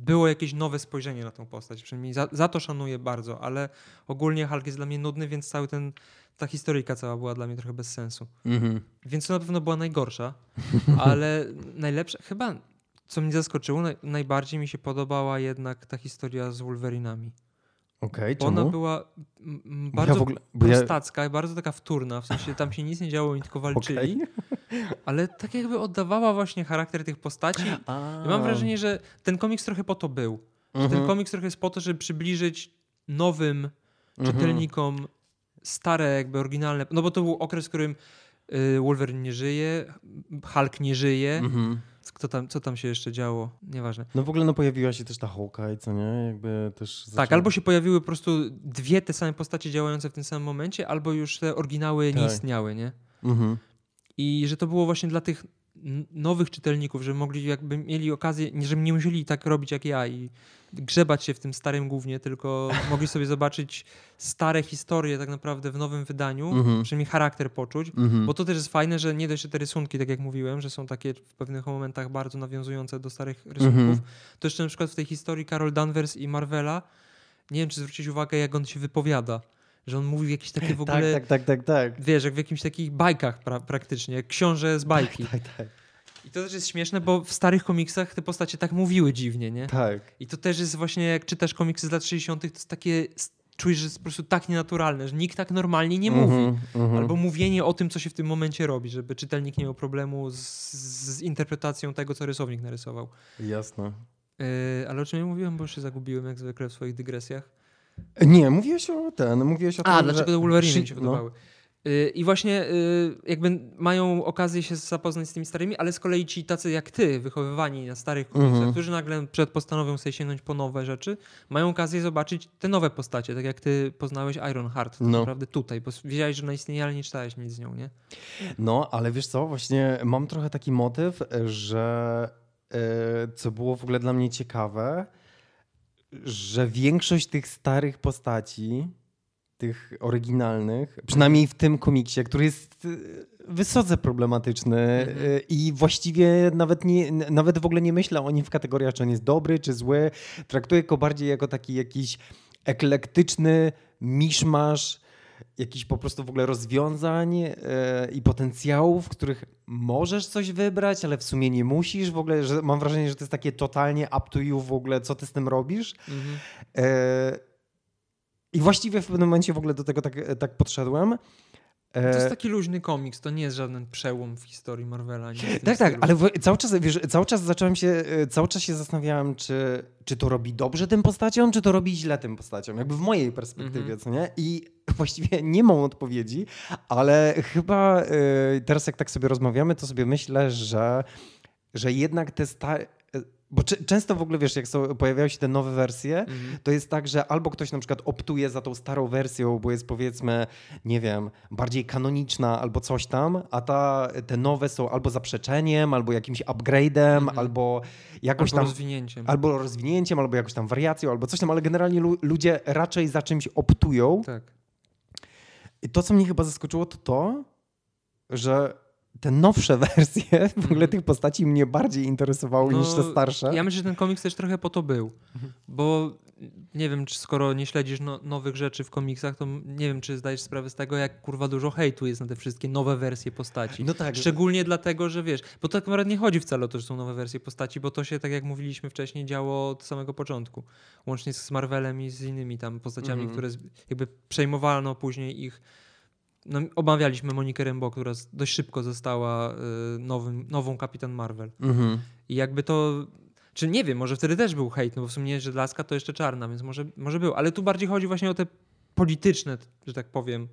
było jakieś nowe spojrzenie na tą postać. Przynajmniej za, za to szanuję bardzo, ale ogólnie Hulk jest dla mnie nudny, więc cały ten, ta historyjka cała była dla mnie trochę bez sensu. Mhm. Więc to na pewno była najgorsza, (laughs) ale najlepsza, chyba co mnie zaskoczyło, naj, najbardziej mi się podobała jednak ta historia z Wolverinami. Okej, Bo ona była Ja bardzo w ogóle- bo ja- prostacka, bardzo taka wtórna, w sensie tam się nic nie działo, oni tylko walczyli. Okej. Ale tak jakby oddawała właśnie charakter tych postaci. I mam wrażenie, że ten komiks trochę po to był. Mhm. ten komiks trochę jest po to, żeby przybliżyć nowym Mhm. czytelnikom stare, jakby oryginalne. No bo to był okres, w którym y, Wolverine nie żyje, Hulk nie żyje. Mhm. Kto tam, co tam się jeszcze działo? Nieważne. No w ogóle no pojawiła się też ta Hawkeye, co nie? Jakby też Tak, albo się pojawiły po prostu dwie te same postacie działające w tym samym momencie, albo już te oryginały nie Tak. istniały, nie? Mhm. I że to było właśnie dla tych nowych czytelników, że mogli jakby mieli okazję, nie- żeby nie musieli tak robić jak ja i grzebać się w tym starym głównie, tylko (laughs) mogli sobie zobaczyć stare historie tak naprawdę w nowym wydaniu, Mhm. przynajmniej charakter poczuć. Mhm. Bo to też jest fajne, że nie dość, że te rysunki, tak jak mówiłem, że są takie w pewnych momentach bardzo nawiązujące do starych rysunków, Mhm. to jeszcze na przykład w tej historii Carol Danvers i Marvela, nie wiem, czy zwrócić uwagę, jak on się wypowiada. Że on mówi jakieś takie (laughs) w ogóle, Tak, tak, tak, tak, tak. wiesz, jak w jakimś takich bajkach pra- praktycznie, książę z bajki. Tak, tak, I to też jest śmieszne, bo w starych komiksach te postacie tak mówiły dziwnie, nie? tak. I to też jest właśnie, jak czytasz komiksy z lat 60., to jest takie, czujesz, że jest po prostu tak nienaturalne, że nikt tak normalnie nie mówi. Mhm, mhm. Albo mówienie o tym, co się w tym momencie robi, żeby czytelnik nie miał problemu z, z interpretacją tego, co rysownik narysował. Jasne. Yy, ale o czym ja mówiłem, bo już się zagubiłem jak zwykle w swoich dygresjach. Nie, mówiłeś o ten, mówiłeś o tym, A, że- dlaczego te Wolverine mi się no. podobały. Yy, I właśnie yy, jakby mają okazję się zapoznać z tymi starymi, ale z kolei ci tacy jak ty, wychowywani na starych komiksach, Mhm. którzy nagle przed postanowią sobie sięgnąć po nowe rzeczy, mają okazję zobaczyć te nowe postacie, tak jak ty poznałeś Ironheart tak No. naprawdę tutaj, bo wiedziałeś, że ona istnieje, ale nie czytałeś nic z nią, nie? No, ale wiesz co, właśnie mam trochę taki motyw, że e, co było w ogóle dla mnie ciekawe, że większość tych starych postaci, tych oryginalnych, przynajmniej w tym komiksie, który jest e, wysoce problematyczny Mhm. e, i właściwie nawet, nie, nawet w ogóle nie myślę o nim w kategoriach, czy on jest dobry, czy zły. Traktuję go bardziej jako taki jakiś eklektyczny miszmasz jakichś po prostu w ogóle rozwiązań e, i potencjałów, w których możesz coś wybrać, ale w sumie nie musisz. W ogóle, że mam wrażenie, że to jest takie totalnie up to you w ogóle, co ty z tym robisz. E, I właściwie w pewnym momencie w ogóle do tego tak, tak podszedłem. To jest E, taki luźny komiks, to nie jest żaden przełom w historii Marvela. Tak, tak, ale cały czas, wiesz, cały czas zacząłem się, e, cały czas się zastanawiałem, czy, czy to robi dobrze tym postaciom, czy to robi źle tym postaciom, jakby w mojej perspektywie, Mhm. co nie? I (laughs) właściwie nie mam odpowiedzi, ale chyba e, teraz jak tak sobie rozmawiamy, to sobie myślę, że, że jednak te stare... Bo często w ogóle, wiesz, jak są, pojawiają się te nowe wersje, Mhm. to jest tak, że albo ktoś na przykład optuje za tą starą wersją, bo jest powiedzmy, nie wiem, bardziej kanoniczna albo coś tam, a ta, te nowe są albo zaprzeczeniem, albo jakimś upgrade'em, Mhm. albo jakoś Albo tam... rozwinięciem. Albo rozwinięciem, albo jakąś tam wariacją, albo coś tam, ale generalnie lu- ludzie raczej za czymś optują. Tak. I to, co mnie chyba zaskoczyło, to to, że te nowsze (laughs) wersje w ogóle Mhm. tych postaci mnie bardziej interesowały No, niż te starsze. Ja myślę, że ten komiks też trochę po to był. Mhm. Bo nie wiem, czy skoro nie śledzisz no, nowych rzeczy w komiksach, to nie wiem, czy zdajesz sprawę z tego, jak kurwa dużo hejtu jest na te wszystkie nowe wersje postaci. No tak. Szczególnie dlatego, że wiesz, bo tak naprawdę nie chodzi wcale o to, że są nowe wersje postaci, bo to się, tak jak mówiliśmy wcześniej, działo od samego początku. Łącznie z Marvelem i z innymi tam postaciami, Mhm. które jakby przejmowano później ich. No, omawialiśmy Monikę Rambeau, która z- dość szybko została y, nowym, nową Kapitan Marvel. Mhm. I jakby to. Czy nie wiem, może wtedy też był hejt, no bo w sumie, że laska to jeszcze czarna, więc może, może był. Ale tu bardziej chodzi właśnie o te polityczne, że tak powiem,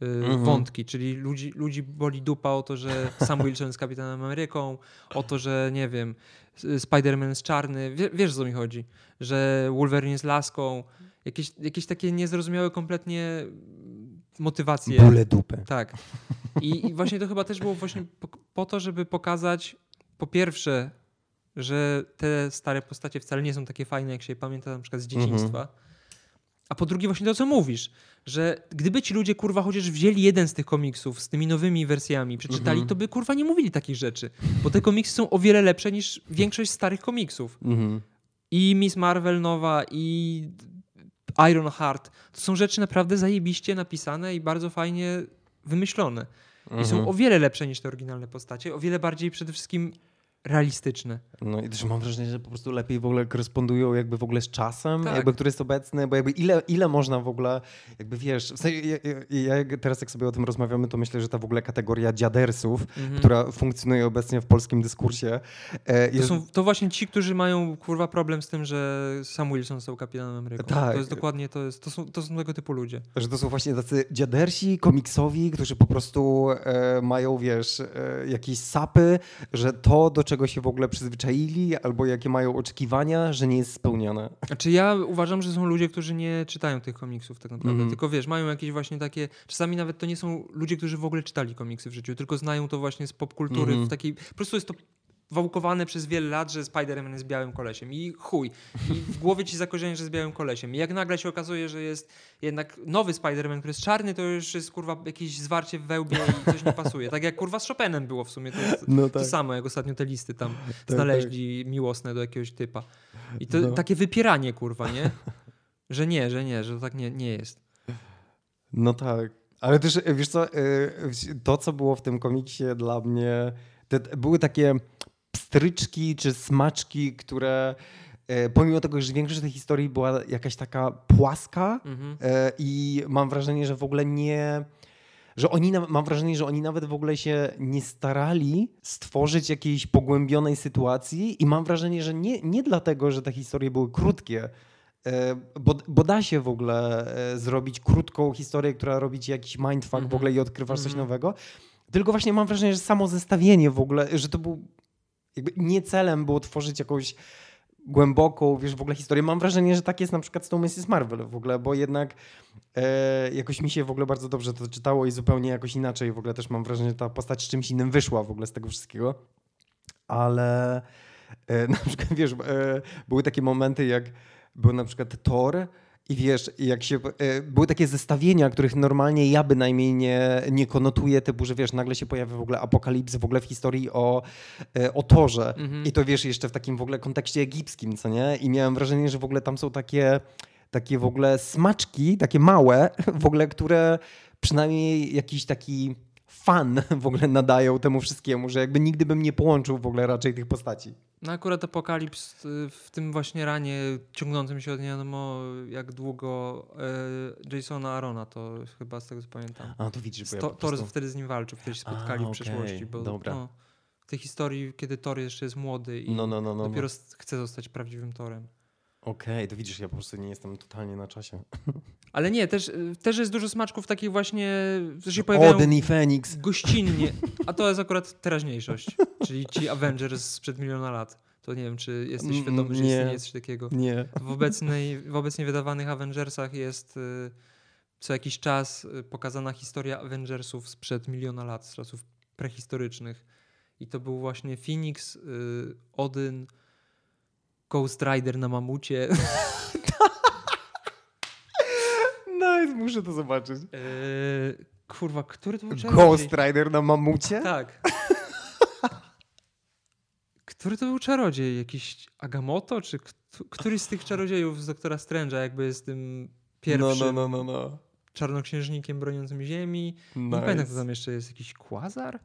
yy, Mhm. wątki. Czyli ludzi, ludzi boli dupa o to, że Sam Wilson jest Kapitanem Ameryką, o to, że nie wiem, S- Spider-Man jest czarny. Wie, wiesz, o co mi chodzi? Że Wolverine jest laską. Jakieś, jakieś takie niezrozumiałe kompletnie motywacje. Bóle dupy. Tak. I, I właśnie to chyba też było właśnie po, po to, żeby pokazać po pierwsze, że te stare postacie wcale nie są takie fajne, jak się je pamięta na przykład z dzieciństwa. A po drugie właśnie to, co mówisz, że gdyby ci ludzie kurwa chociaż wzięli jeden z tych komiksów z tymi nowymi wersjami, przeczytali, Mhm. to by kurwa nie mówili takich rzeczy. Bo te komiksy są o wiele lepsze niż większość starych komiksów. Mhm. I Miss Marvel nowa, i Iron Heart. To są rzeczy naprawdę zajebiście napisane i bardzo fajnie wymyślone. I są Mhm. o wiele lepsze niż te oryginalne postacie, o wiele bardziej przede wszystkim realistyczne. No i też mam wrażenie, że po prostu lepiej w ogóle korespondują jakby w ogóle z czasem, Tak. jakby, który jest obecny, bo jakby ile, ile można w ogóle, jakby wiesz, w sensie, ja, ja, ja teraz jak sobie o tym rozmawiamy, to myślę, że ta w ogóle kategoria dziadersów, Mhm. która funkcjonuje obecnie w polskim dyskursie, e, To, jest, są, to właśnie ci, którzy mają kurwa problem z tym, że Sam Wilson został kapitanem Ameryką. Tak. To jest dokładnie, to, jest, to, są, to są tego typu ludzie. że to są właśnie tacy dziadersi, komiksowi, którzy po prostu e, mają, wiesz, e, jakieś sapy, że to, do czego się w ogóle przyzwyczaili, albo jakie mają oczekiwania, że nie jest spełnione. Znaczy ja uważam, że są ludzie, którzy nie czytają tych komiksów tak naprawdę, Mhm. tylko wiesz, mają jakieś właśnie takie, czasami nawet to nie są ludzie, którzy w ogóle czytali komiksy w życiu, tylko znają to właśnie z popkultury Mhm. w takiej, po prostu jest to wałkowane przez wiele lat, że Spider-Man jest białym kolesiem i chuj. I w głowie ci zakorzenia, że jest białym kolesiem. I jak nagle się okazuje, że jest jednak nowy Spider-Man, który jest czarny, to już jest kurwa jakieś zwarcie w wełbie i coś nie pasuje. Tak jak kurwa z Chopinem było w sumie. To jest No to samo, jak ostatnio te listy tam tak. znaleźli miłosne do jakiegoś typa. I to No. takie wypieranie, kurwa, nie? Że nie, że nie, że to tak nie, nie jest. No tak. Ale też, wiesz co, e, to co było w tym komiksie dla mnie, te, były takie pstryczki czy smaczki, które e, pomimo tego, że większość tej historii była jakaś taka płaska Mhm. e, i mam wrażenie, że w ogóle nie... Że oni, mam wrażenie, że oni nawet w ogóle się nie starali stworzyć jakiejś pogłębionej sytuacji i mam wrażenie, że nie, nie dlatego, że te historie były krótkie, e, bo, bo da się w ogóle zrobić krótką historię, która robi ci jakiś mindfuck w Mhm. ogóle i odkrywasz coś Mhm. nowego. Tylko właśnie mam wrażenie, że samo zestawienie w ogóle, że to był jakby nie celem było tworzyć jakąś głęboką, wiesz, w ogóle historię. Mam wrażenie, że tak jest na przykład z tą Mrs. Marvel w ogóle, bo jednak e, jakoś mi się w ogóle bardzo dobrze to czytało i zupełnie jakoś inaczej w ogóle też mam wrażenie, że ta postać z czymś innym wyszła w ogóle z tego wszystkiego. Ale e, (laughs) na przykład, wiesz, e, były takie momenty, jak był na przykład Thor i wiesz, jak się, e, były takie zestawienia, których normalnie ja bynajmniej nie, nie konotuję, typu, że wiesz, nagle się pojawia w ogóle apokalips w ogóle w historii o, e, o Torze. Mhm. I to wiesz, jeszcze w takim w ogóle kontekście egipskim, co nie? I miałem wrażenie, że w ogóle tam są takie, takie w ogóle smaczki, takie małe, (laughs) w ogóle, które przynajmniej jakiś taki fan w ogóle nadają temu wszystkiemu, że jakby nigdy bym nie połączył w ogóle raczej tych postaci. No akurat Apokalips y, w tym właśnie ranie ciągnącym się od nie wiadomo jak długo e, Jasona Arona, to chyba z tego co pamiętam. A, to widzisz, bo ja Sto, po Thor prostu... wtedy z nim walczył, wtedy się spotkali A, w przeszłości. okej, Bo, dobra. No, w tej historii, kiedy Thor jeszcze jest młody i No, no, no, no. no. dopiero chce zostać prawdziwym Torem. Okej, to widzisz, ja po prostu nie jestem totalnie na czasie. Ale nie, też, y, też jest dużo smaczków takich właśnie, że się pojawiają Odyn i Feniks. gościnnie, a to jest akurat (laughs) teraźniejszość, czyli ci Avengers sprzed miliona lat. To nie wiem, czy jesteś Mm, świadomy, że nie. istnieje coś takiego. Nie. W, obecnej, w obecnie wydawanych Avengersach jest y, co jakiś czas y, pokazana historia Avengersów sprzed miliona lat, z czasów prehistorycznych. I to był właśnie Phoenix, Odyn, Ghost Rider na mamucie. (laughs) No, Muszę to zobaczyć. Yy, kurwa, który to był czarodziej? Ghost Rider na mamucie? Tak. (laughs) Który to był czarodziej? Jakiś Agamotto? Czy kt- któryś z tych czarodziejów z Doktora Strange'a jakby jest tym pierwszym No, no, no, no, no. czarnoksiężnikiem broniącym ziemi? Nie Nice. pamiętam, kto tam jeszcze jest. Jakiś Quasar?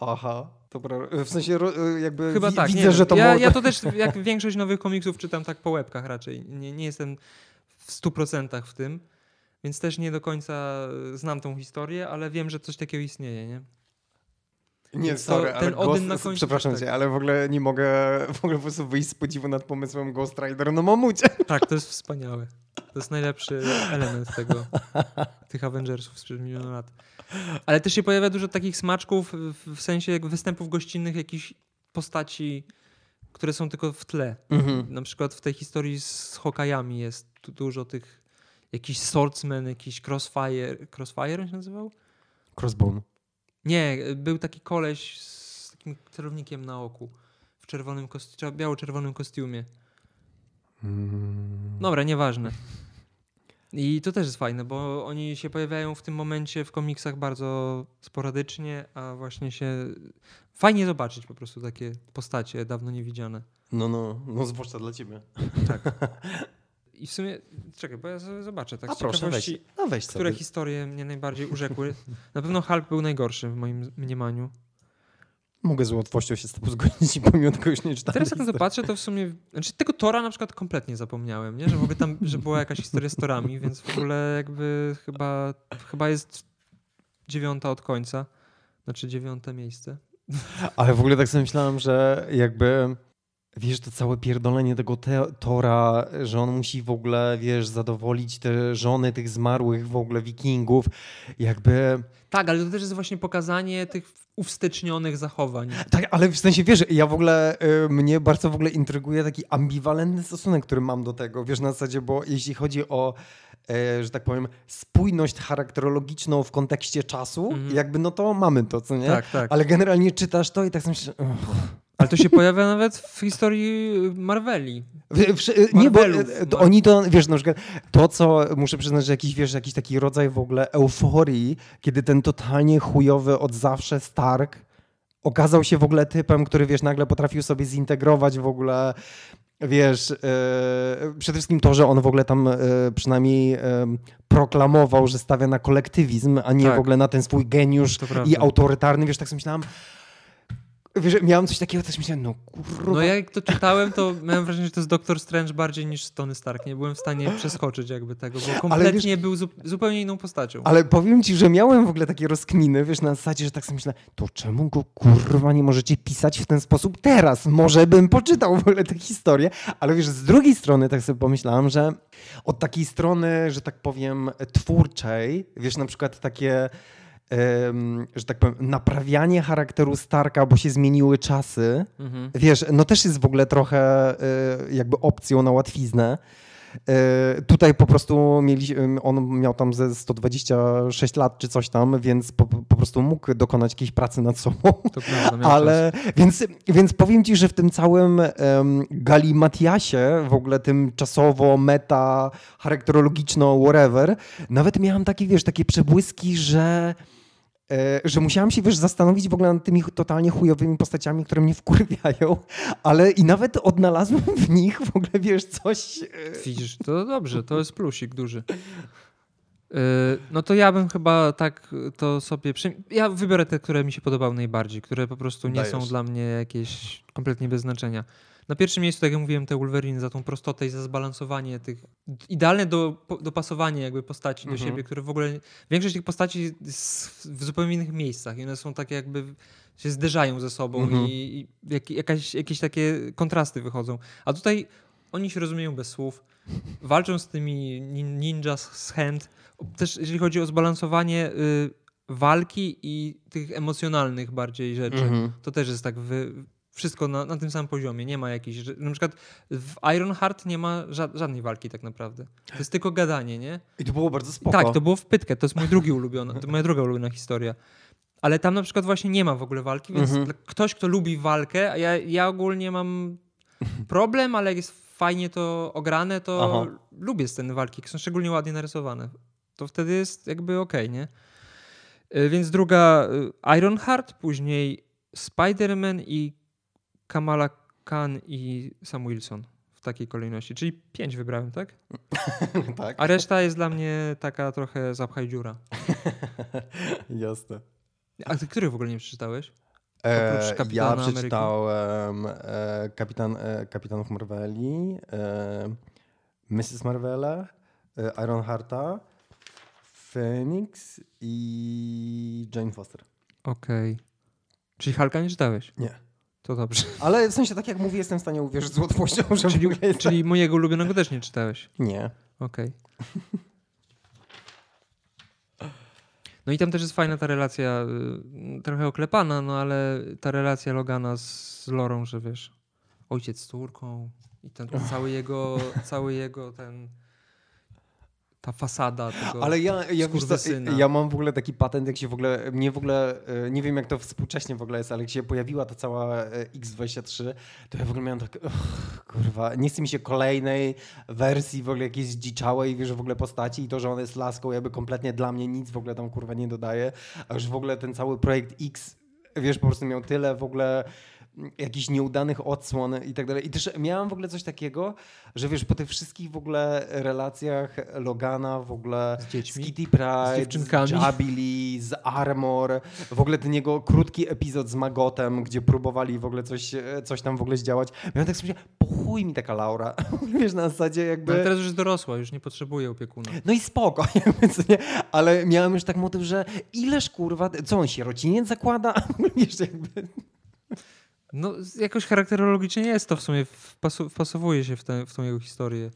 Aha, to pra- w sensie jakby Chyba wi- tak. widzę, nie że to ja, może... ja to też, jak większość nowych komiksów, czytam tak po łebkach raczej. Nie, nie jestem w 100% w tym, więc też nie do końca znam tą historię, ale wiem, że coś takiego istnieje, nie? Nie, to sorry, ale ten Odyn Ghost, na końcu przepraszam też cię, tak. ale w ogóle nie mogę w ogóle po prostu wyjść z podziwu nad pomysłem Ghost Rider na mamucie. Tak, to jest wspaniałe. To jest najlepszy element tego, tych Avengersów sprzed miliona lat. Ale też się pojawia dużo takich smaczków w, sensie występów gościnnych jakichś postaci, które są tylko w tle. Na przykład w tej historii z Hokajami jest dużo tych jakiś swordsman, jakiś crossfire. Crossfire on się nazywał? Crossbone. Nie, był taki koleś z takim celownikiem na oku. W czerwonym kostiumie, biało-czerwonym kostiumie. Mm. Dobra, nieważne. I to też jest fajne, bo oni się pojawiają w tym momencie w komiksach bardzo sporadycznie, a właśnie się. Fajnie zobaczyć po prostu takie postacie dawno niewidziane. No, no, no zwłaszcza dla ciebie. I w sumie. Czekaj, bo ja zobaczę tak A proszę, weź, no weź które historie mnie najbardziej urzekły. Na pewno Hulk był najgorszy w moim mniemaniu. Mogę z łatwością się z tobą (laughs) zgodzić, pomimo tego już nie czytałem. Teraz jak na to patrzę, to w sumie. Znaczy tego Tora na przykład kompletnie zapomniałem, nie? Że w ogóle tam, że była jakaś historia z Torami, więc w ogóle jakby chyba, chyba jest dziewiąta od końca. Znaczy dziewiąte miejsce. Ale w ogóle tak sobie myślałem, że jakby wiesz, to całe pierdolenie tego te Tora, że on musi w ogóle, wiesz, zadowolić te żony tych zmarłych w ogóle wikingów, jakby... Tak, ale to też jest właśnie pokazanie tych uwstecznionych zachowań. Tak, ale w sensie, wiesz, ja w ogóle, y, mnie bardzo w ogóle intryguje taki ambiwalentny stosunek, który mam do tego, wiesz, na zasadzie, bo jeśli chodzi o e, że tak powiem, spójność charakterologiczną w kontekście czasu, Mhm. jakby no to mamy to, co nie? Tak, tak. Ale generalnie czytasz to i tak sobie myślisz. Ale to się pojawia nawet w historii Marveli. W- w- Nie, bo Marvelów. e, to oni to, wiesz, na przykład to, co muszę przyznać, że jakiś, wiesz, jakiś taki rodzaj w ogóle euforii, kiedy ten totalnie chujowy od zawsze Stark okazał się w ogóle typem, który, wiesz, nagle potrafił sobie zintegrować w ogóle, wiesz, e, przede wszystkim to, że on w ogóle tam e, przynajmniej e, proklamował, że stawia na kolektywizm, a nie Tak. w ogóle na ten swój geniusz i autorytarny, wiesz, tak sobie myślałem, wiesz, miałem coś takiego, też myślałem, no kurwa, No ja jak to czytałem, to miałem wrażenie, że to jest Doctor Strange bardziej niż Tony Stark. Nie byłem w stanie przeskoczyć jakby tego, bo kompletnie był zu zupełnie inną postacią. Ale powiem ci, że miałem w ogóle takie rozkminy, wiesz, na zasadzie, że tak sobie myślę, to czemu go kurwa nie możecie pisać w ten sposób teraz? Może bym poczytał w ogóle tę historię, ale wiesz, z drugiej strony tak sobie pomyślałem, że od takiej strony, że tak powiem, twórczej, wiesz, na przykład takie, że tak powiem, naprawianie charakteru Starka, bo się zmieniły czasy, Mhm. Wiesz, no też jest w ogóle trochę y, jakby opcją na łatwiznę. Y, Tutaj po prostu mieli, on miał tam ze 126 lat czy coś tam, więc po, po prostu mógł dokonać jakiejś pracy nad sobą. Prawda, Ale więc, więc powiem ci, że w tym całym um, galimatiasie, w ogóle tym czasowo, meta, charakterologiczno, whatever, nawet miałam takie, wiesz, takie przebłyski, że że musiałam się, wiesz, zastanowić w ogóle nad tymi totalnie chujowymi postaciami, które mnie wkurwiają, ale i nawet odnalazłem w nich w ogóle, wiesz, coś... e. Widzisz, to dobrze, to jest plusik duży. Yy, No to ja bym chyba tak to sobie. Przy... Ja wybiorę te, które mi się podobały najbardziej, które po prostu nie są Dajesz. dla mnie jakieś kompletnie bez znaczenia. Na pierwszym miejscu, tak jak mówiłem, te Wolverine za tą prostotę i za zbalansowanie tych. Idealne do, dopasowanie jakby postaci do Mhm. siebie, które w ogóle. Większość tych postaci jest w zupełnie innych miejscach i one są takie jakby się zderzają ze sobą Mhm. i, i jak, jakaś, jakieś takie kontrasty wychodzą. A tutaj oni się rozumieją bez słów, walczą z tymi nin- ninja z hand. Też jeżeli chodzi o zbalansowanie y, walki i tych emocjonalnych bardziej rzeczy, Mhm. to też jest tak wy, wszystko na, na tym samym poziomie. Nie ma jakiejś. Na przykład w Ironheart nie ma ża- żadnej walki tak naprawdę. To jest tylko gadanie, nie? I to było bardzo spoko. Tak, to było w pytkę. To jest mój drugi ulubiony, to moja druga ulubiona historia. Ale tam na przykład właśnie nie ma w ogóle walki, więc Mhm. ktoś, kto lubi walkę, a ja, ja ogólnie mam problem, ale jak jest fajnie to ograne, to Aha. lubię sceny walki, są szczególnie ładnie narysowane. to wtedy jest jakby okej, nie? Y, Więc druga y, Ironheart, później Spider-Man i Kamala Khan i Sam Wilson w takiej kolejności. Czyli pięć wybrałem, tak? (laughs) tak? A reszta jest dla mnie taka trochę zapchaj dziura. (laughs) Jasne. A ty których w ogóle nie przeczytałeś? E, Oprócz ja przeczytałem e, kapitan, e, Kapitanów Marveli, e, Mrs. Marvela, e, Ironhearta, Phoenix i Jane Foster. Okej. Czyli Halka nie czytałeś? Nie. To dobrze. (laughs) Ale w sensie, tak jak mówię, jestem w stanie uwierzyć z łatwością, że w ogóle jest... Czyli mojego ulubionego też nie czytałeś. Nie. Okej. No i tam też jest fajna ta relacja, y, trochę oklepana, no ale ta relacja Logana z Lorą, że wiesz, ojciec z córką i ten, ten cały jego, cały jego ten, ta fasada tego. Ale ja, ja, skurwysyna. ja mam w ogóle taki patent, jak się w ogóle, mnie w ogóle, e, nie wiem jak to współcześnie w ogóle jest, ale jak się pojawiła ta cała e, X23, to ja w ogóle miałem tak, kurwa, nie chce mi się kolejnej wersji w ogóle jakiejś zdziczałej, wiesz, w ogóle postaci i to, że ona jest laską, jakby kompletnie dla mnie nic w ogóle tam kurwa nie dodaje, a już w ogóle ten cały projekt X, wiesz, po prostu miał tyle w ogóle jakichś nieudanych odsłon i tak dalej. I też miałem w ogóle coś takiego, że wiesz, po tych wszystkich w ogóle relacjach Logana w ogóle Z dziećmi? z Kitty Pryde, Z z Jabili, z Armor, w ogóle ten jego krótki epizod z Magotem, gdzie próbowali w ogóle coś, coś tam w ogóle zdziałać. Miałem tak sobie, po chuj mi taka Laura. (laughs) wiesz, na zasadzie No, jakby... ale teraz już jest dorosła, już nie potrzebuje opiekuna. No i spoko, (laughs) nie? ale miałem już tak motyw, że ileż kurwa, co on sierociniec zakłada? (laughs) Wiesz, jakby... No jakoś charakterologicznie jest to w sumie, wpasu, wpasowuje się w, tę w tą jego historię.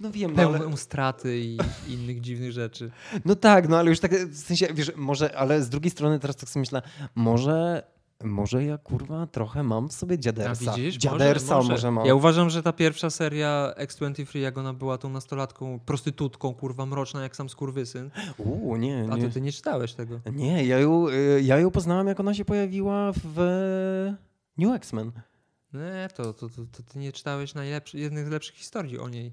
No wiem, no, Pełną ale, straty i (laughs) innych dziwnych rzeczy. no tak, no ale już tak w sensie, wiesz, może, ale z drugiej strony teraz tak sobie myślę, może, może ja kurwa trochę mam w sobie A dziadersa. widzisz? dziadersa może, może mam. Ja uważam, że ta pierwsza seria X23, jak ona była tą nastolatką, prostytutką, kurwa, mroczna, jak sam skurwysyn. Uuu, nie, A nie. to ty nie czytałeś tego. Nie, ja ją, y, ja ją poznałem, jak ona się pojawiła w New X-Men. Nie, to, to, to, to ty nie czytałeś najlepszy, jednych z lepszych historii o niej.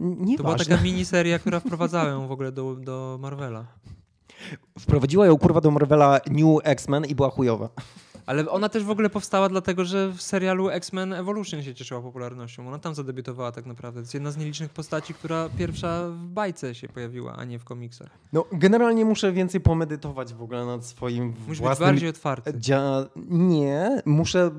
Nie To była taka miniseria, która wprowadzała ją w ogóle do, do Marvela. Wprowadziła ją kurwa do Marvela New X-Men i była chujowa. Ale ona też w ogóle powstała dlatego, że w serialu X-Men Evolution się cieszyła popularnością. Ona tam zadebiutowała tak naprawdę. To jest jedna z nielicznych postaci, która pierwsza w bajce się pojawiła, a nie w komiksach. No, generalnie muszę więcej pomedytować w ogóle nad swoim Musisz być własnym... bardziej otwarty. Dzia... Nie, muszę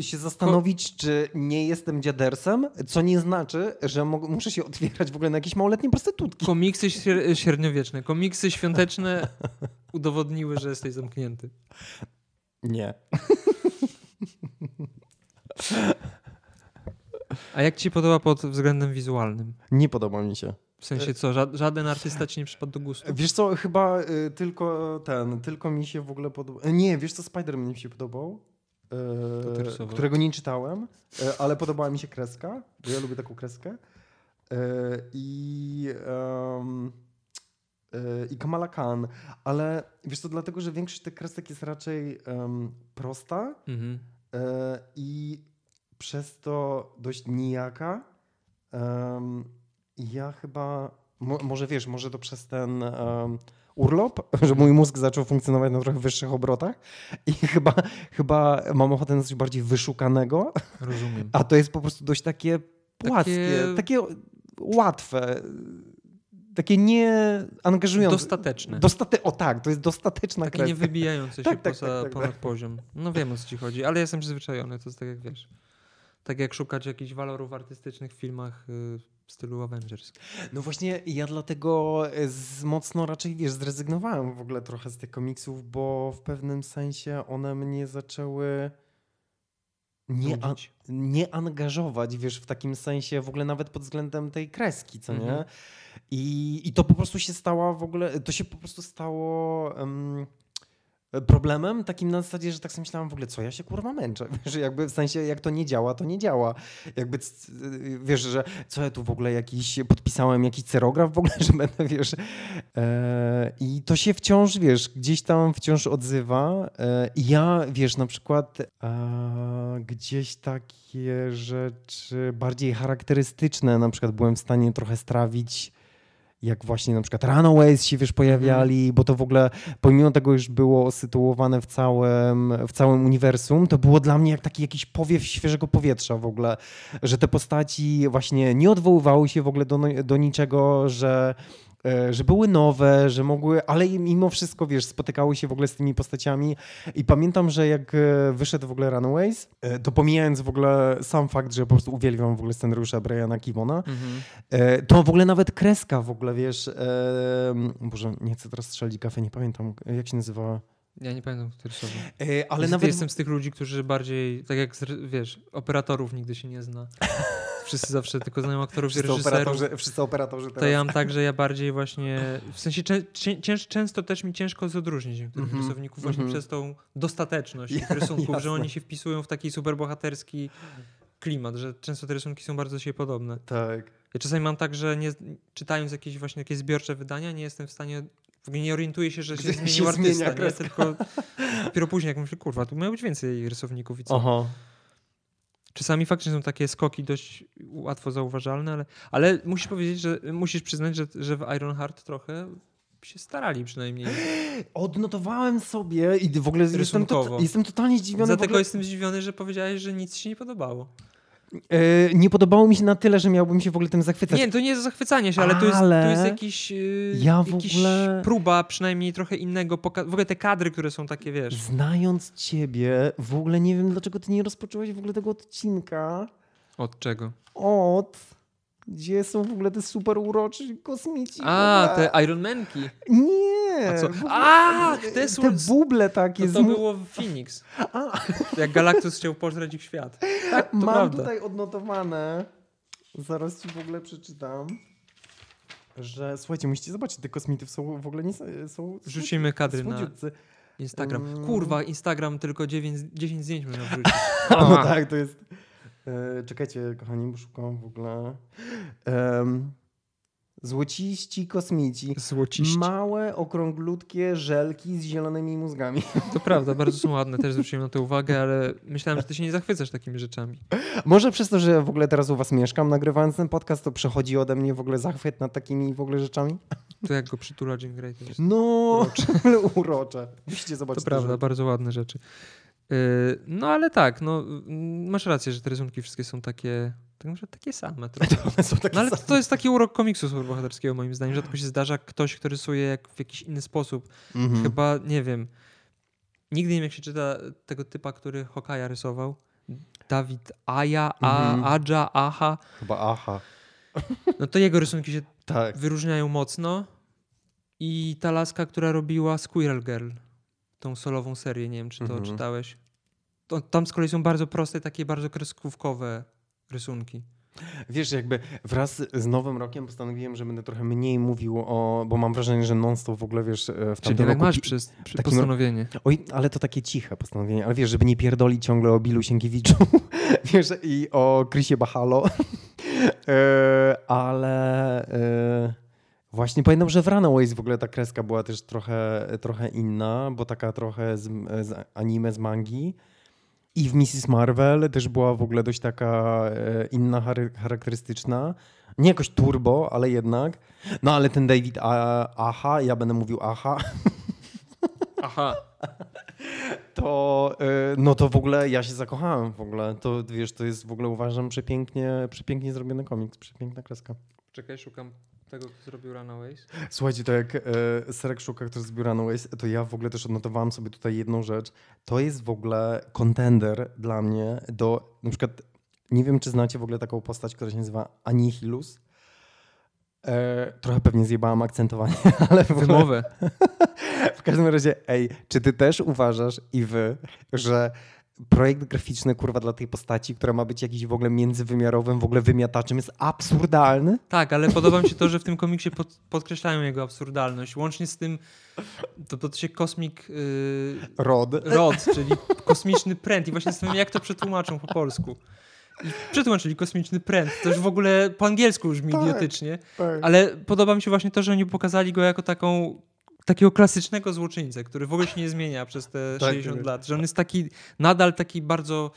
się zastanowić, czy nie jestem dziadersem, co nie znaczy, że mo- muszę się otwierać w ogóle na jakieś małoletnie prostytutki. Komiksy śre- średniowieczne, komiksy świąteczne (laughs) udowodniły, że jesteś zamknięty. Nie. (laughs) A jak ci podoba pod względem wizualnym? Nie podoba mi się. W sensie co, ża- żaden artysta ci nie przypadł do gustu? Wiesz co, chyba y, tylko ten, tylko mi się w ogóle podobał. Nie, wiesz co, Spider-Man mi się podobał. Y, którego nie czytałem, y, ale podobała mi się kreska, bo ja lubię taką kreskę. I, y, I Kamala Khan, ale wiesz co, dlatego, że większość tych kresek jest raczej em, prosta Mhm. e, i przez to dość nijaka. I ja chyba, mo, może wiesz, może to przez ten em, urlop, (laughs) że mój mózg zaczął funkcjonować na trochę wyższych obrotach i (laughs) chyba, chyba mam ochotę na coś bardziej wyszukanego, Rozumiem. a to jest po prostu dość takie płaskie, takie, łatwe, takie nie angażujące. Dostateczne. Dostate o tak, to jest dostateczna Takie kreska. nie wybijające (laughs) się Tak, tak, poza, tak, tak, ponad tak. poziom. No wiem o co ci chodzi, ale jestem przyzwyczajony, to jest tak jak wiesz. Tak jak szukać jakichś walorów artystycznych w filmach y, w stylu Avengers. No właśnie ja dlatego e, z, mocno raczej, wiesz, zrezygnowałem w ogóle trochę z tych komiksów, bo w pewnym sensie one mnie zaczęły nie, a, nie angażować, wiesz, w takim sensie w ogóle nawet pod względem tej kreski, co nie? Mhm. I, I to po prostu się stało w ogóle, to się po prostu stało em, problemem takim na zasadzie, że tak sobie myślałem w ogóle, co ja się kurwa męczę, (laughs) że jakby w sensie jak to nie działa, to nie działa. Jakby, c- wiesz, że co ja tu w ogóle jakiś, podpisałem jakiś cerograf w ogóle, (laughs) że będę, wiesz. E, I to się wciąż, wiesz, gdzieś tam wciąż odzywa. E, I ja, wiesz, na przykład e, gdzieś takie rzeczy bardziej charakterystyczne na przykład byłem w stanie trochę strawić jak właśnie na przykład Runaways się wiesz pojawiali, bo to w ogóle pomimo tego już było sytuowane w całym, w całym uniwersum, to było dla mnie jak taki jakiś powiew świeżego powietrza w ogóle, że te postaci właśnie nie odwoływały się w ogóle do, do niczego, że że były nowe, że mogły, ale mimo wszystko, wiesz, spotykały się w ogóle z tymi postaciami i pamiętam, że jak e, wyszedł w ogóle Runaways, e, to pomijając w ogóle sam fakt, że po prostu uwielbiam w ogóle scenariusza Briana Kivona, Mhm. E, To w ogóle nawet kreska w ogóle, wiesz, e, Boże, nie chcę teraz strzelić kafę, nie pamiętam, e, jak się nazywa. Ja nie pamiętam, który słowo. E, Ale Ale nawet... jestem z tych ludzi, którzy bardziej, tak jak wiesz, operatorów nigdy się nie zna. Wszyscy zawsze tylko znają aktorów i wszyscy reżyserów. operatorzy, wszyscy operatorzy teraz. To ja mam tak, że ja bardziej właśnie, w sensie cięż, często też mi ciężko jest odróżnić niektórych Mhm, rysowników właśnie mhm. przez tą dostateczność (laughs) Ja- rysunków, że oni się wpisują w taki superbohaterski klimat, że często te rysunki są bardzo siebie podobne. Tak. Ja czasami mam tak, że nie, czytając jakieś właśnie takie zbiorcze wydania, nie jestem w stanie, w ogóle nie orientuję się, że się Gdzie zmienił się artysta, zmienia nie? tylko (laughs) dopiero później jak myślę, kurwa, tu miało być więcej rysowników i co? Aha. Czasami faktycznie są takie skoki dość łatwo zauważalne, ale, ale musisz powiedzieć, że musisz przyznać, że, że w Ironheart trochę się starali przynajmniej. (gasps) Odnotowałem sobie i w ogóle jestem, to, jestem totalnie zdziwiony. Dlatego ogóle, jestem zdziwiony, że powiedziałeś, że nic ci nie podobało. E, nie podobało mi się na tyle, że miałbym się w ogóle tym zachwycać. Nie, to nie jest zachwycanie się, ale, tu, jest, tu Ale jest jakiś, yy, ja w jakiś ogóle- próba przynajmniej trochę innego poka- W ogóle te kadry, które są takie, wiesz... Znając ciebie, w ogóle nie wiem, dlaczego ty nie rozpocząłeś w ogóle tego odcinka Od czego? od... Gdzie są w ogóle te super uroczy kosmici? A, te Ironmanki. Nie! A co? w ogóle- A, te. Te buble takie. To, to było w Phoenix. A, Jak Galactus chciał pożreć ich świat. Tak, to mam prawda. tutaj odnotowane. Zaraz ci w ogóle przeczytam. Że słuchajcie, musicie zobaczyć, te kosmity są w ogóle nie są. Wrzucimy kadry na słodziutcy. Instagram. Mm. Kurwa, Instagram tylko 9, 10 zdjęć można wrzucić. (laughs) No tak, to jest. E, czekajcie, kochani, bo szukam w ogóle. Em, złociści kosmici. Złociści. Małe, okrąglutkie żelki z zielonymi mózgami. (laughs) To prawda, bardzo są ładne, też zwróciłem na to uwagę, ale myślałem, że ty się nie zachwycasz takimi rzeczami. Może przez to, że w ogóle teraz u was mieszkam, nagrywając ten podcast, to przechodzi ode mnie w ogóle zachwyt nad takimi w ogóle rzeczami? To jak go przytula Jean Grey, to. No, urocze. (laughs) urocze. Musicie To zobaczyć. te prawda, rzeczy. bardzo ładne rzeczy. Yy, No ale tak, no mm, masz rację, że te rysunki wszystkie są takie, tak naprawdę takie same. (laughs) trochę. Takie No ale same. to jest taki urok komiksu superbohaterskiego moim zdaniem. Rzadko się zdarza ktoś, kto rysuje jak w jakiś inny sposób. Mhm. Chyba, nie wiem, nigdy nie wiem jak się czyta tego typa, który Hokaja rysował. Dawid Aja, A, Mhm. Adja, Aha. Chyba aha. No to jego rysunki się Tak. wyróżniają mocno. I ta laska, która robiła Squirrel Girl, tą solową serię, nie wiem czy to Mhm. czytałeś. To, tam z kolei są bardzo proste, takie bardzo kreskówkowe rysunki. Wiesz, jakby wraz z Nowym Rokiem postanowiłem, że będę trochę mniej mówił o... Bo mam wrażenie, że non-stop w ogóle, wiesz, e, w Czyli tamtym jak roku... masz przez, przy postanowienie. Oj, ale to takie ciche postanowienie. Ale wiesz, żeby nie pierdolić ciągle o Bilu Sienkiewiczu (laughs) wiesz, i o Krysie Bachalo. (laughs) e, ale e, właśnie pamiętam, że w Runaways w ogóle ta kreska była też trochę, trochę inna, bo taka trochę z, z anime, z mangi. I w Mrs. Marvel też była w ogóle dość taka e, inna, charakterystyczna. Nie jakoś turbo, ale jednak. No ale ten David A- Aha, ja będę mówił Aha, (laughs) Aha. to y, no to w ogóle ja się zakochałem w ogóle. To wiesz, to jest w ogóle uważam przepięknie, przepięknie zrobiony komiks, przepiękna kreska. Czekaj, szukam tego, kto zrobił Runaways. Słuchajcie, to jak y, Serek szuka, kto z Runaways, to ja w ogóle też odnotowałem sobie tutaj jedną rzecz. To jest w ogóle kontender dla mnie do, na przykład, nie wiem czy znacie w ogóle taką postać, która się nazywa Anihilus. E, trochę pewnie zjebałam akcentowanie, (laughs) ale w ogóle... Wymowę. (laughs) W każdym razie, ej, czy ty też uważasz i wy, że projekt graficzny, kurwa, dla tej postaci, która ma być jakiś w ogóle międzywymiarowym, w ogóle wymiataczem, jest absurdalny? Tak, ale podoba mi się to, że w tym komiksie pod, podkreślają jego absurdalność. Łącznie z tym, to, to się kosmik yy, Rod. rod, czyli kosmiczny pręt. I właśnie zastanawiam jak to przetłumaczą po polsku. I przetłumaczyli kosmiczny pręt. To już w ogóle po angielsku brzmi Tak. idiotycznie. Tak. Ale podoba mi się właśnie to, że oni pokazali go jako taką takiego klasycznego złoczyńcę, który w ogóle się nie zmienia przez te Tak, 60 tak. lat. Że on jest taki, nadal taki bardzo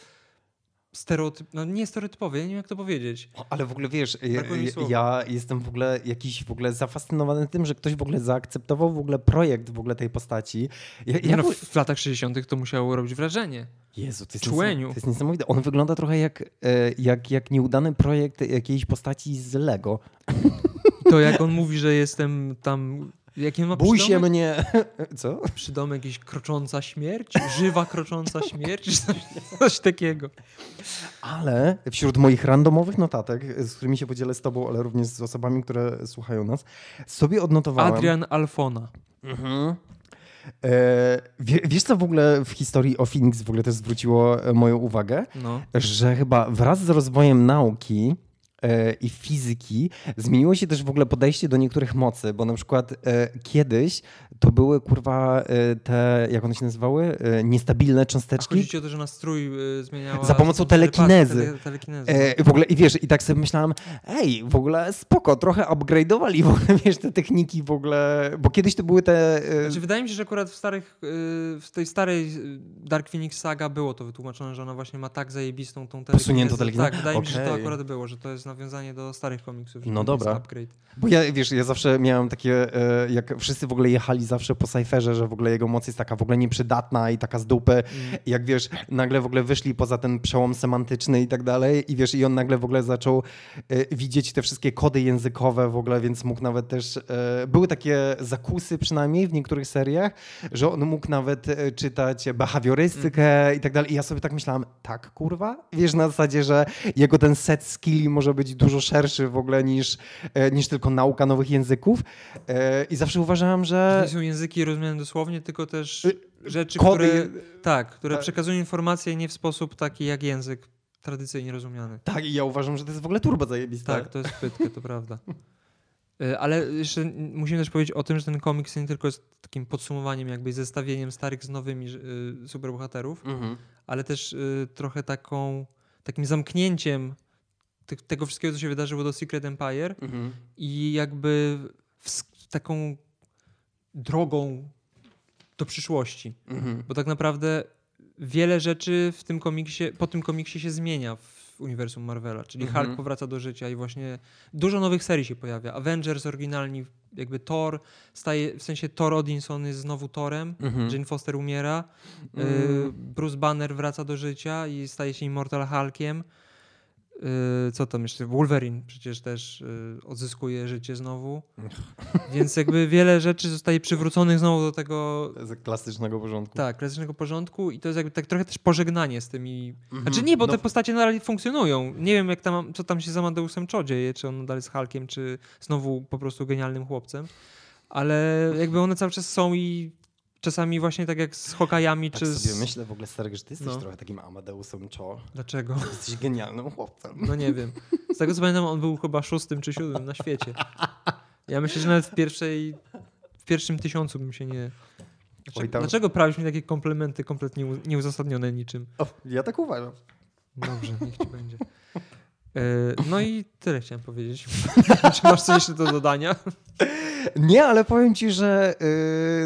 stereotyp, no nie stereotypowy, ja nie wiem jak to powiedzieć. Ale w ogóle wiesz, ja, ja- jestem w ogóle jakiś w ogóle zafascynowany tym, że ktoś w ogóle zaakceptował w ogóle projekt w ogóle tej postaci. Ja, Ja ja no, w- w latach 60. to musiało robić wrażenie. Jezu, to jest, Czułeniu. to jest niesamowite. On wygląda trochę jak, e, jak, jak nieudany projekt jakiejś postaci z Lego. To jak on mówi, że jestem tam. Jaki on ma Bój się mnie. (laughs) Co? Przydomek jakiś krocząca śmierć? Żywa krocząca (laughs) śmierć? Czy Coś, coś takiego. Ale wśród moich randomowych notatek, z którymi się podzielę z tobą, ale również z osobami, które słuchają nas, sobie odnotowałem... Adrian Alfona. Mhm. E, wie, wiesz, co w ogóle w historii o Phoenix w ogóle też zwróciło e, moją uwagę? No. Że chyba wraz z rozwojem nauki i fizyki zmieniło się też w ogóle podejście do niektórych mocy, bo na przykład e, kiedyś to były kurwa e, te, jak one się nazywały? E, niestabilne A cząsteczki. chodzi ci o to, że nastrój zmieniała... Za pomocą telekinezy. Tele, telekinezy. E, w ogóle i wiesz, i tak sobie myślałam, ej, w ogóle spoko, trochę upgrade'owali w ogóle, (laughs) wiesz, te techniki w ogóle, bo kiedyś to były te... E, Znaczy, wydaje mi się, że akurat w starych, w tej starej Dark Phoenix saga było to wytłumaczone, że ona właśnie ma tak zajebistą tą telekinezę. Posuniętą telekinezę? Tak, wydaje mi się, że to akurat było, że to jest nawiązanie do starych komiksów. No dobra. Upgrade. Bo ja, wiesz, ja zawsze miałem takie, e, jak wszyscy w ogóle jechali zawsze po Cypherze, że w ogóle jego moc jest taka w ogóle nieprzydatna i taka z dupy. Mm. Jak wiesz, nagle w ogóle wyszli poza ten przełom semantyczny i tak dalej i wiesz, i on nagle w ogóle zaczął e, widzieć te wszystkie kody językowe w ogóle, więc mógł nawet też, e, były takie zakusy przynajmniej w niektórych seriach, że on mógł nawet czytać behawiorystykę i tak dalej. I ja sobie tak myślałam, tak kurwa? Wiesz, na zasadzie, że jego ten set skilli może być dużo szerszy w ogóle niż, e, niż tylko nauka nowych języków. E, I zawsze uważałem, To że nie są języki rozumiane dosłownie, tylko też Y, rzeczy, kody... które, tak, które Tak. przekazują informacje nie w sposób taki jak język tradycyjnie rozumiany. Tak, i ja uważam, że to jest w ogóle turbo zajebiste. Tak, to jest pytkę, to prawda. Y, Ale jeszcze musimy też powiedzieć o tym, że ten komiks nie tylko jest takim podsumowaniem, jakby zestawieniem starych z nowymi superbohaterów, Mhm. ale też trochę taką, takim zamknięciem ty- tego wszystkiego, co się wydarzyło do Secret Empire Mhm. i jakby ws- taką drogą do przyszłości. Mhm. Bo tak naprawdę wiele rzeczy w tym komiksie, po tym komiksie się zmienia w uniwersum Marvela. Czyli Mhm. Hulk powraca do życia i właśnie dużo nowych serii się pojawia. Avengers oryginalni, jakby Thor, staje, w sensie Thor Odinson jest znowu Thorem, Mhm. Jane Foster umiera, Mm. Bruce Banner wraca do życia i staje się Immortal Hulkiem. Y, Co tam jeszcze? Wolverine przecież też y, odzyskuje życie znowu. (laughs) Więc jakby wiele rzeczy zostaje przywróconych znowu do tego klasycznego porządku. tak, klasycznego porządku i to jest jakby tak trochę też pożegnanie z tymi... Mhm. Znaczy nie, bo No, te postacie nadal funkcjonują. Nie wiem, jak tam, co tam się z Amadeusem Cho dzieje, czy on nadal jest Hulkiem, czy znowu po prostu genialnym chłopcem. Ale jakby one cały czas są i czasami właśnie tak jak z Hokajami, tak czy sobie z... myślę w ogóle, Starek, że ty jesteś No. trochę takim Amadeusem Cho. Dlaczego? (laughs) Jesteś genialnym chłopcem. No nie wiem. Z tego co pamiętam, on był chyba szóstym czy siódmym na świecie. Ja myślę, że nawet w pierwszej... W pierwszym tysiącu bym się nie... Dlaczego, Oj, tam- dlaczego prawisz mi takie komplementy kompletnie nieuzasadnione niczym? O, ja tak uważam. Dobrze, niech ci będzie. E, No i tyle chciałem powiedzieć. (laughs) Czy masz coś jeszcze do dodania? Nie, ale powiem ci, że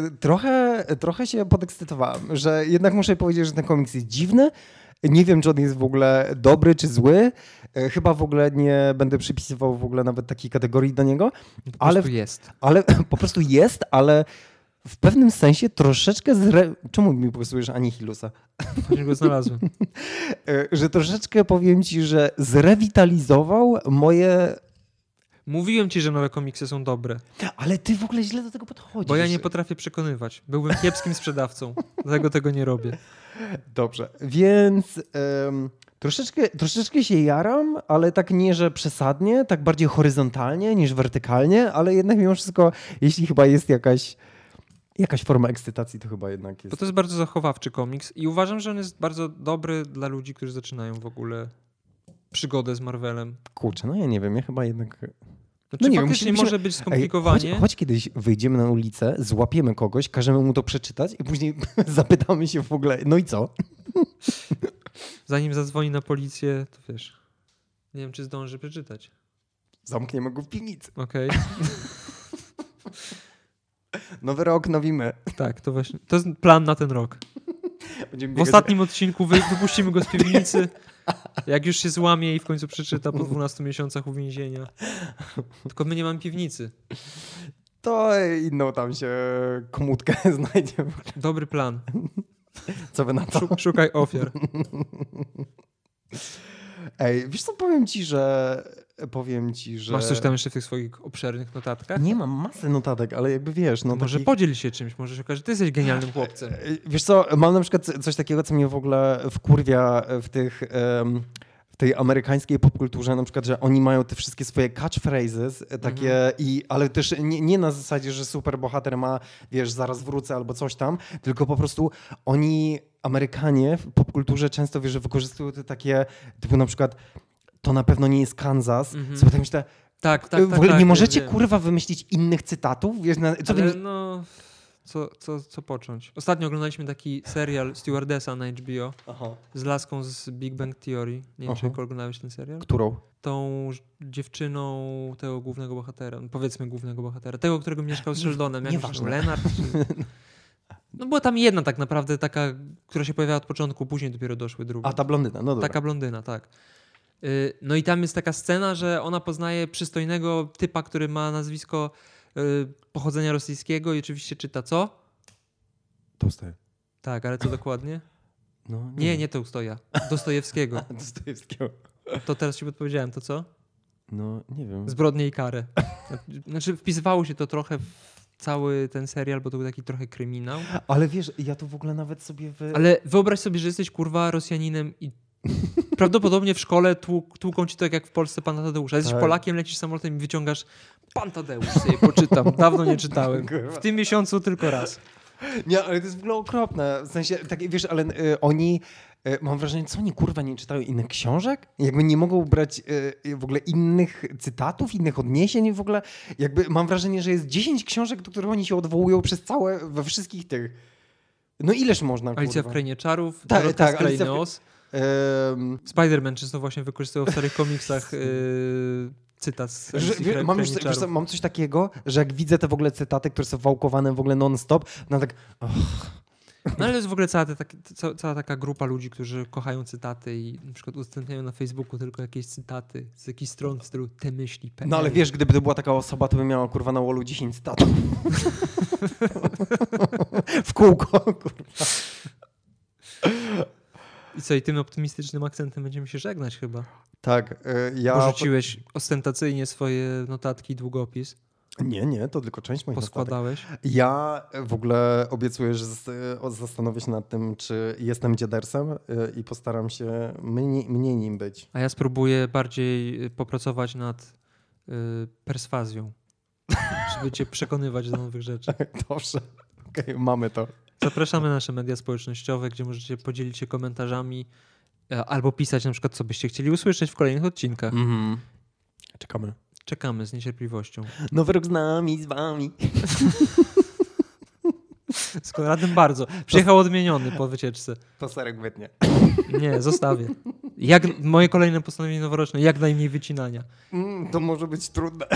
y, trochę, trochę się podekscytowałem, że jednak muszę powiedzieć, że ten komiks jest dziwny. Nie wiem, czy on jest w ogóle dobry czy zły. Y, Chyba w ogóle nie będę przypisywał w ogóle nawet takiej kategorii do niego, Po Ale jest. ale (clears throat) po prostu jest, ale w pewnym sensie troszeczkę zre... Czemu mi popisujesz Anihilusa? Właśnie go znalazłem. Y, (laughs) Że troszeczkę powiem ci, że zrewitalizował moje... Mówiłem ci, że nowe komiksy są dobre, Ale ty w ogóle źle do tego podchodzisz. bo ja nie potrafię przekonywać. Byłbym kiepskim sprzedawcą, dlatego tego nie robię. Dobrze, więc em, troszeczkę, troszeczkę się jaram, ale tak nie, że przesadnie, tak bardziej horyzontalnie niż wertykalnie, ale jednak mimo wszystko, jeśli chyba jest jakaś, jakaś forma ekscytacji, to chyba jednak Bo jest. to jest bardzo zachowawczy komiks i uważam, że on jest bardzo dobry dla ludzi, którzy zaczynają w ogóle przygodę z Marvelem. Kurczę, no ja nie wiem, ja chyba jednak... Znaczy, No nie wiem, musimy- może być Ej, skomplikowanie. chodź, chodź kiedyś wyjdziemy na ulicę, złapiemy kogoś, każemy mu to przeczytać i później (laughs) zapytamy się w ogóle, no i co? (laughs) Zanim zadzwoni na policję, to wiesz. Nie wiem, czy zdąży przeczytać. Zamkniemy go w piwnicy. Okej. (laughs) Nowy rok, nowi my. Tak, to właśnie. To jest plan na ten rok. (laughs) Będziemy W biegać- ostatnim odcinku wy, wypuścimy go z piwnicy Jak już się złamie i w końcu przeczyta po 12 miesiącach uwięzienia. Tylko my nie mamy piwnicy. To inną tam się komutkę (laughs) znajdzie. Dobry plan. Co wy na to? Szuk- Szukaj ofiar. (laughs) Ej, wiesz co, powiem ci, że... Powiem ci, że... Masz coś tam jeszcze w tych swoich obszernych notatkach? Nie mam masy notatek, ale jakby wiesz, no Może takich- podziel się czymś, może się okaże, że ty jesteś genialnym chłopcem. E, Wiesz co, mam na przykład coś takiego, co mnie w ogóle wkurwia w tych... w tej amerykańskiej popkulturze, na przykład, że oni mają te wszystkie swoje catchphrases, e, takie, i, ale też nie, nie na zasadzie, że super bohater ma, wiesz, zaraz wrócę albo coś tam, tylko po prostu oni, Amerykanie w popkulturze często, wiesz, że wykorzystują te takie, typu na przykład, to na pewno nie jest Kansas, Mhm. sobie tak myślę, Tak, tak, w tak. ogóle tak, nie możecie, wiem. kurwa, wymyślić innych cytatów? Wiesz, na, co Ale wy... no, co, co, co począć? Ostatnio oglądaliśmy taki serial Stewardessa na HBO Aha. z laską z Big Bang Theory. Nie wiem, czy Aha. oglądałeś ten serial? Którą? Tą dziewczyną tego głównego bohatera, no powiedzmy głównego bohatera, tego, którego mieszkał z Sheldonem. Jak? Leonard? Czy... (laughs) No była tam jedna tak naprawdę taka, która się pojawiała od początku, później dopiero doszły drugie. A ta blondyna, no dobra. Taka blondyna, tak. Y, No i tam jest taka scena, że ona poznaje przystojnego typa, który ma nazwisko y, pochodzenia rosyjskiego i oczywiście czyta co? Tolstoj. Tak, ale co dokładnie? No, Nie, nie Tolstoja. Dostojewskiego. (laughs) Dostojewskiego. To teraz ci podpowiedziałem, to co? No, nie wiem. Zbrodnie i karę. Znaczy wpisywało się to trochę w cały ten serial, bo to był taki trochę kryminał. Ale wiesz, ja to w ogóle nawet sobie wy... Ale wyobraź sobie, że jesteś kurwa Rosjaninem i prawdopodobnie w szkole tłuk, tłuką ci tak jak w Polsce Pana Tadeusza. Jesteś Tak. Polakiem, lecisz samolotem i wyciągasz Pan Tadeusz sobie poczytam. Dawno nie czytałem. (laughs) W tym miesiącu tylko raz. Nie, ale to jest w ogóle okropne. W sensie, tak, wiesz, ale y, oni... y, Mam wrażenie, co oni kurwa nie czytają innych książek? Jakby nie mogą brać y, w ogóle innych cytatów, innych odniesień w ogóle. Jakby mam wrażenie, że jest 10 książek, do których oni się odwołują przez całe, we wszystkich tych. No ileż można, kurwa? Alicja w Krainie Czarów, Tak, Dorotka tak, Alicja w-. Ym, Spider-Man często właśnie wykorzystywał w starych komiksach yy, cytat z Że, wie, mam, już, wiesz, mam coś takiego, że jak widzę te w ogóle cytaty, które są wałkowane w ogóle non-stop, no tak, och, No ale jest w ogóle cała, ta, cała taka grupa ludzi, którzy kochają cytaty i na przykład udostępniają na Facebooku tylko jakieś cytaty z jakichś stron w stylu te myśli. no ale wiesz, gdyby to była taka osoba, to by miała kurwa na wallu 10 cytatów. (laughs) w kółko, kurwa. I co, i tym optymistycznym akcentem będziemy się żegnać chyba. Tak, y, ja... Porzuciłeś ostentacyjnie swoje notatki i długopis. Nie, nie, to tylko część moich. Poskładałeś. Ja w ogóle obiecuję, że zastanowię się nad tym, czy jestem dziadersem y, i postaram się mniej, mniej nim być. A ja spróbuję bardziej y, popracować nad y, perswazją. (laughs) Żeby cię przekonywać do nowych rzeczy. Dobrze, okej, mamy to. Zapraszamy na nasze media społecznościowe, gdzie możecie podzielić się komentarzami e, albo pisać na przykład, co byście chcieli usłyszeć w kolejnych odcinkach. Mhm. Czekamy. Czekamy z niecierpliwością. Nowy rok z nami, z wami. Z Konradem bardzo. Przyjechał odmieniony po wycieczce. To serek wytnie. Nie, zostawię. Jak, moje kolejne postanowienie noworoczne, jak najmniej wycinania. Mm, to może być trudne.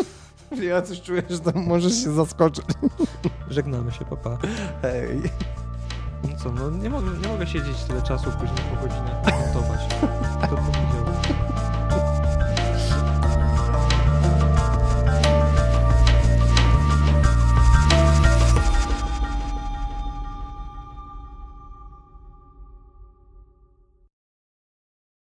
(laughs) ja coś czuję, że to możesz się zaskoczyć. Żegnamy się, papa. Hej. No co, no nie mogę, nie mogę siedzieć tyle czasu później po godzinach montować. Powiedział?